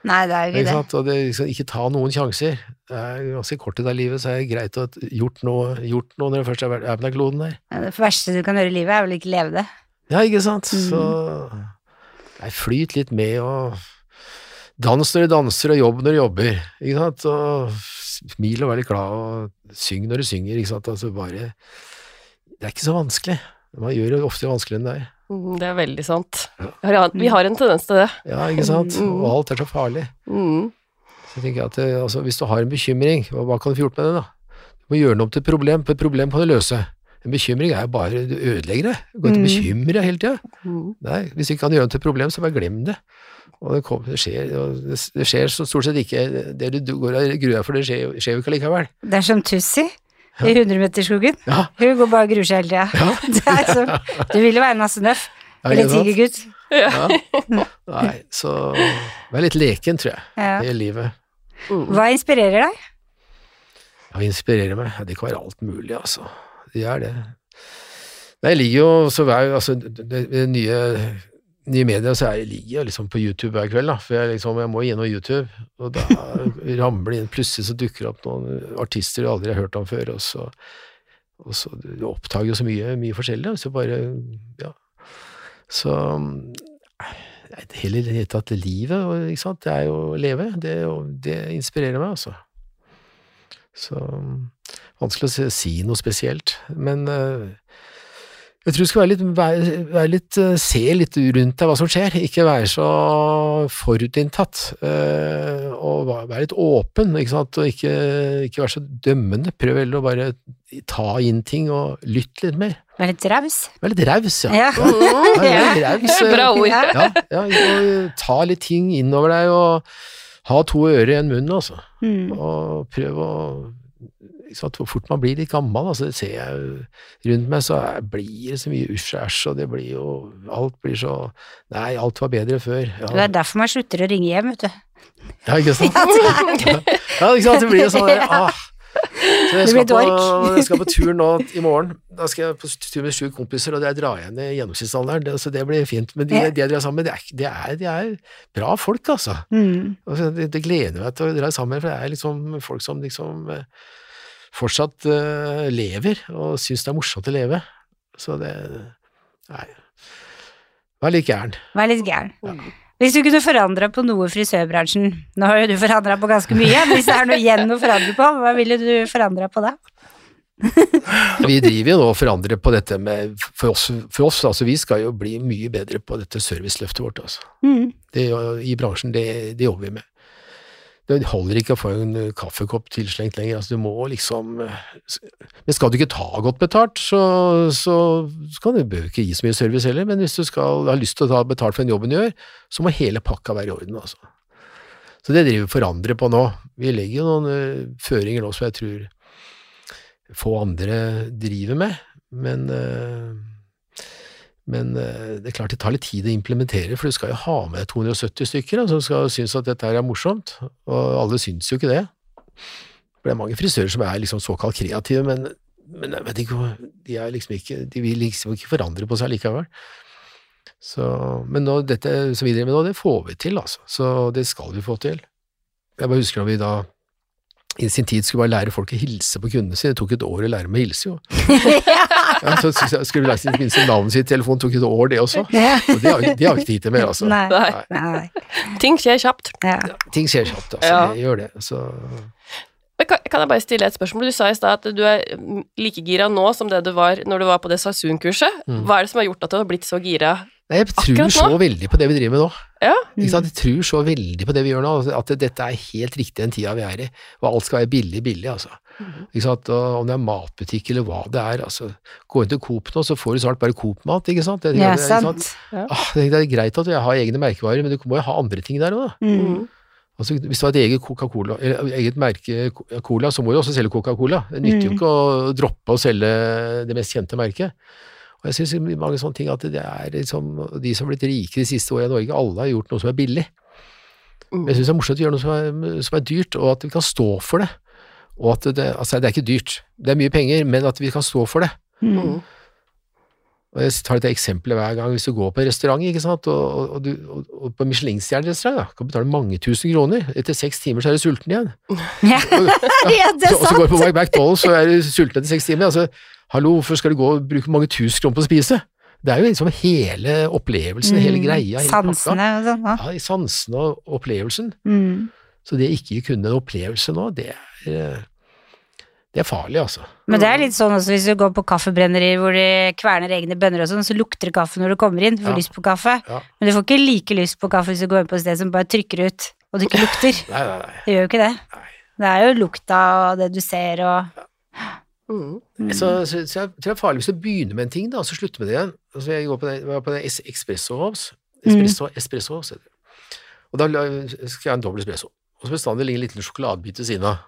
Nei, det er jo Ikke ikke det. Og det, liksom, ikke ta noen sjanser. Det er ganske kort i det livet, så er det greit å ha gjort noe, gjort noe når du først er på den kloden der. Ja, Det verste du kan gjøre i livet, er vel ikke leve det. Ja, ikke sant? Mm. Så nei, flyt litt med, og dans når du danser, og jobb når du jobber, ikke sant? Og smil og vær litt glad, og syng når du synger, ikke sant? Altså bare Det er ikke så vanskelig. Man gjør det ofte vanskeligere enn det er. Mm, Det er veldig sant. Ja. Vi har, en tendens til det. Ja, ikke sant? Mm. Og alt er så farlig. Mm. Så jeg tenker at det, altså, hvis du har en bekymring, hva kan du få gjort med det, da? Du må gjøre noe om til et problem, for et problem kan du løse. En bekymring er jo bare Du ødelegger det. Du går ikke og Mm. bekymrer deg hele tida. Mm. Nei, hvis du ikke kan gjøre det til et problem, så bare glem det. Og det, kom, det, skjer, og det, det skjer så stort sett ikke Det du går og gruer deg for, det skjer, skjer jo ikke likevel. Det er som Tussi i Hundremeterskogen. Ja, Hun går bare og gruer seg hele tida. Ja. <laughs> som- Du vil jo være en Nøff. ja, Eller? Tigergutt. Ja. Nei, så vær litt leken, tror jeg, Ja. i livet. Mm. Hva inspirerer deg? Hva inspirerer meg. Det kan være alt mulig, altså. Det er det. Nei, jeg ligger jo så hver Altså, det, nye, nye medier, så jeg ligger jeg liksom på YouTube hver kveld, da. For jeg liksom, jeg må gjennom YouTube, og da <laughs> ramler det inn Plutselig så dukker det opp noen artister du aldri har hørt om før, og så, og så Du oppdager jo så mye, mye forskjellig, så bare Ja. Så Hele det hele tatt livet, ikke sant, det er jo å leve. Det, det inspirerer meg, altså. Så vanskelig å si- noe spesielt. Men eh, jeg tror du skal være litt, være, være litt eh, se litt rundt deg hva som skjer, ikke være så forutinntatt. eh, og være litt åpen, ikke sant, og ikke, ikke være så dømmende. Prøv heller å bare ta inn ting og lytte litt mer. Være litt raus. Være litt raus, ja. Ja. Ja, ja, raus, Bra ord. Ja. ja, og ta litt ting innover deg, og ha to ører i en munn, altså. Mm. Og prøv å sant, Hvor fort man blir litt gammel, altså, det ser jeg jo rundt meg, så blir det så mye usj og det blir jo Alt blir så Nei, alt var bedre før. Det er derfor man slutter å ringe hjem, vet du. ja ikke sant? <laughs> Ja, ikke sant, det blir jo sånn der, <laughs> ah. Så jeg skal, på, <laughs> jeg skal på tur nå i morgen. Da skal jeg på tur med sju kompiser, og der drar jeg ned gjennomsnittsalderen, det, så det blir fint. Men de, Ja. de jeg drar sammen med, det er, det, er, de er bra folk, altså. Mm. Altså, det, det gleder meg til å dra sammen, med, for det er liksom folk som liksom eh, fortsatt uh, lever, og syns det er morsomt å leve. Så det Nei. Vær litt gæren. Vær litt gæren. Hvis du kunne forandra på noe i frisørbransjen Nå har jo du forandra på ganske mye, men hvis det er noe igjen å forandre på, hva ville du forandra på da? <laughs> Vi driver jo nå og forandrer på dette med For oss, for oss altså, vi skal jo bli mye bedre på dette serviceløftet vårt, altså. Mm. Det, I bransjen, det, det jobber vi med. Det holder ikke å få en kaffekopp tilslengt lenger, altså du må liksom Men skal du ikke ta godt betalt, så, så, så kan du bør ikke gi så mye service heller, men hvis du skal ha lyst til å ta betalt for den jobben du gjør, så må hele pakka være i orden, altså. Så det driver vi forandrer på nå. Vi legger jo noen eh, føringer nå som jeg tror få andre driver med, men eh, men eh, det er klart det tar litt tid å implementere, for du skal jo ha med 270 stykker som skal synes at dette her er morsomt, og alle syns jo ikke det. For det er mange frisører som er liksom såkalt kreative, men, men de, er liksom ikke, de vil liksom ikke forandre på seg likevel. Så, men nå, dette som vi driver med nå, det får vi til, altså. Så det skal vi få til. Jeg bare husker når vi da i sin tid skulle bare lære folk å hilse på kundene sine. Det tok et år å lære dem å hilse, jo. <laughs> Ja, så skulle vi lære seg minste navnet sitt i telefonen, tok et år det også. Og det har de har vi ikke tid til mer, altså. Nei. Nei. Nei. Ting skjer kjapt. Ja. Ting skjer kjapt, altså. Ja. Det gjør det. Så Men kan, kan jeg bare stille et spørsmål? Du sa i stad at du er like gira nå som det du var når du var på det Sasun-kurset. Mm. Hva er det som har gjort at du har blitt så gira? Nei, jeg tror Akkurat nå? så veldig på det vi driver med nå. Ja. Ikke sant? Jeg tror så veldig på det vi gjør nå, altså, at dette er helt riktig den tida vi er i, og alt skal være billig, billig, altså. Ikke sant? Og om det er matbutikk eller hva det er, altså. Gå inn til Coop nå, så får du snart bare Coop-mat, ikke sant? Det, Ja, det- ikke sant. Ah, det det er greit at jeg har egne merkevarer, men du må jo ha andre ting der òg, da. Mm. Altså, hvis du har et eget Coca-Cola, eller eget merke Cola, så må du også selge Coca-Cola. Det nytter jo Mm. ikke å droppe å selge det mest kjente merket. Og jeg synes mange sånne ting at det er liksom, de som har blitt rike de siste årene i Norge, alle har gjort noe som er billig. Mm. Men jeg synes det er morsomt å gjøre noe som er, som er dyrt, og at vi kan stå for det. Og at det, altså det er ikke dyrt, det er mye penger, men at vi kan stå for det. Mm. Og jeg tar dette eksempelet hver gang hvis du går på en restaurant, ikke sant, og, og, og, du, og, og på Michelin-stjernerestaurant, da, kan du betale mange tusen kroner. Etter seks timer så er du sulten igjen. Ja. <laughs> ja, det er <laughs> sant! og så går du på. McDonald's, så er du sulten etter seks timer. Altså, hallo, hvorfor skal du gå og bruke mange tusen kroner på å spise? Det er jo liksom hele opplevelsen, hele Mm. greia, hele. Sansene og sånn. Ja. Ja, sansene og opplevelsen. Mm. Så det ikke kunne en opplevelse nå, det er, eh, det er farlig, altså. Men det er litt sånn også hvis du går på kaffebrennerier hvor de kverner egne bønner og sånn, så lukter det kaffe når du kommer inn, du får Ja. lyst på kaffe. Ja. Men du får ikke like lyst på kaffe hvis du går inn på et sted som bare trykker ut, og det ikke <laughs> lukter. Nei, nei, nei. Det gjør jo ikke det. Nei. Det er jo lukta og det du ser og Mm. Mm. Så, så, så jeg tror det er farlig hvis du begynner med en ting, da, og så slutter med det igjen. Altså, jeg går på det, var på det Espresso House. Espresso, espresso House heter det. Og da skal jeg ha en dobbel espresso. Og så bestandig ligger en liten sjokoladebit ved siden av.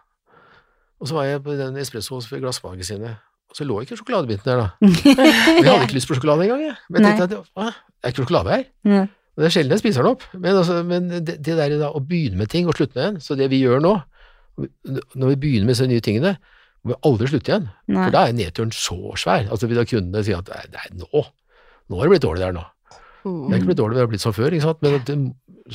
Og så var jeg på den Espresso House ved Glassmagasinet, og så lå ikke sjokoladebiten der, da. <laughs> Og jeg hadde ikke lyst på sjokolade engang, jeg. Men jeg tenkte at det, er ikke sjokolade her. Ja. Det er sjelden jeg spiser den opp, men, altså, men det, det der da, å begynne med ting og slutte med en, så det vi gjør nå, når vi begynner med disse nye tingene, må vi aldri slutte igjen, Nei. for da er nedturen så svær. Altså vil da kundene si at nei, nå, nå har det blitt dårlig der nå. Det er Mm. ikke blitt dårlig, det har blitt som før, ikke sant. Men det,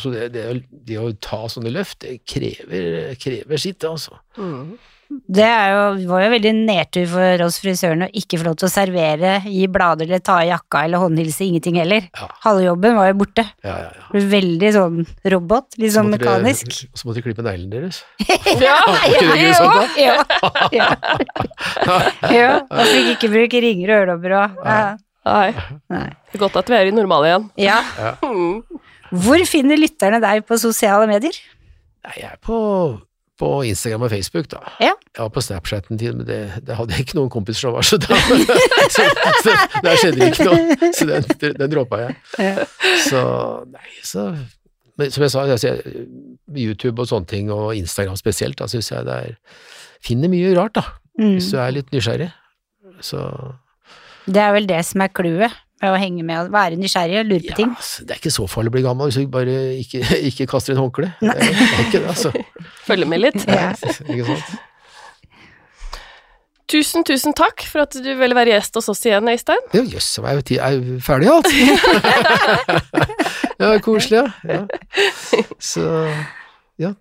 så det, det, det å ta sånne løft, det krever, krever sitt, altså. Mm. Det er jo, var jo veldig nedtur for oss frisørene å ikke få lov til å servere, gi blader eller ta i jakka eller håndhilse, ingenting heller. Ja. Halve jobben var jo borte. Ja, ja, ja. Veldig sånn robot, litt sånn mekanisk. Og så måtte de klippe neglene deres. <laughs> Ja? Ja, ja, ja. <laughs> Og fikk ikke bruke ringer og øredobber og. Nei, Nei. det godt at vi er i normale igjen. ja. Mm. Hvor finner lytterne deg på sosiale medier? Nei, jeg er på, på Instagram og Facebook, da. Ja. Var på Snapchaten tid, men det, det hadde jeg ikke noen kompiser som var, så da <laughs> så, så, Der skjedde ikke noe, så den, den droppa jeg. Ja. Så nei, så men Som jeg sa, altså, YouTube og sånne ting, og Instagram spesielt, da syns jeg det er Finner mye rart, da, Mm. hvis du er litt nysgjerrig. Så Det er vel det som er clouet med å henge med og være nysgjerrig og lure på ja, ting. altså, det er ikke så farlig å bli gammel hvis du bare ikke, <laughs> ikke kaster inn håndkle. Altså. <laughs> Følge med litt. Ja. Ikke sant? Tusen, tusen takk for at du ville være gjest hos oss igjen, Øystein. Ja, jøss, yes, er jo er jo ferdig alt. <laughs> ja, koselig, ja. ja. Så ja,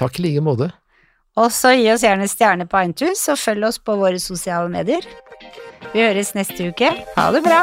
takk i like måte. Og så gi oss gjerne stjerne på iTunes, og følg oss på våre sosiale medier. Vi høres neste uke. Ha det bra!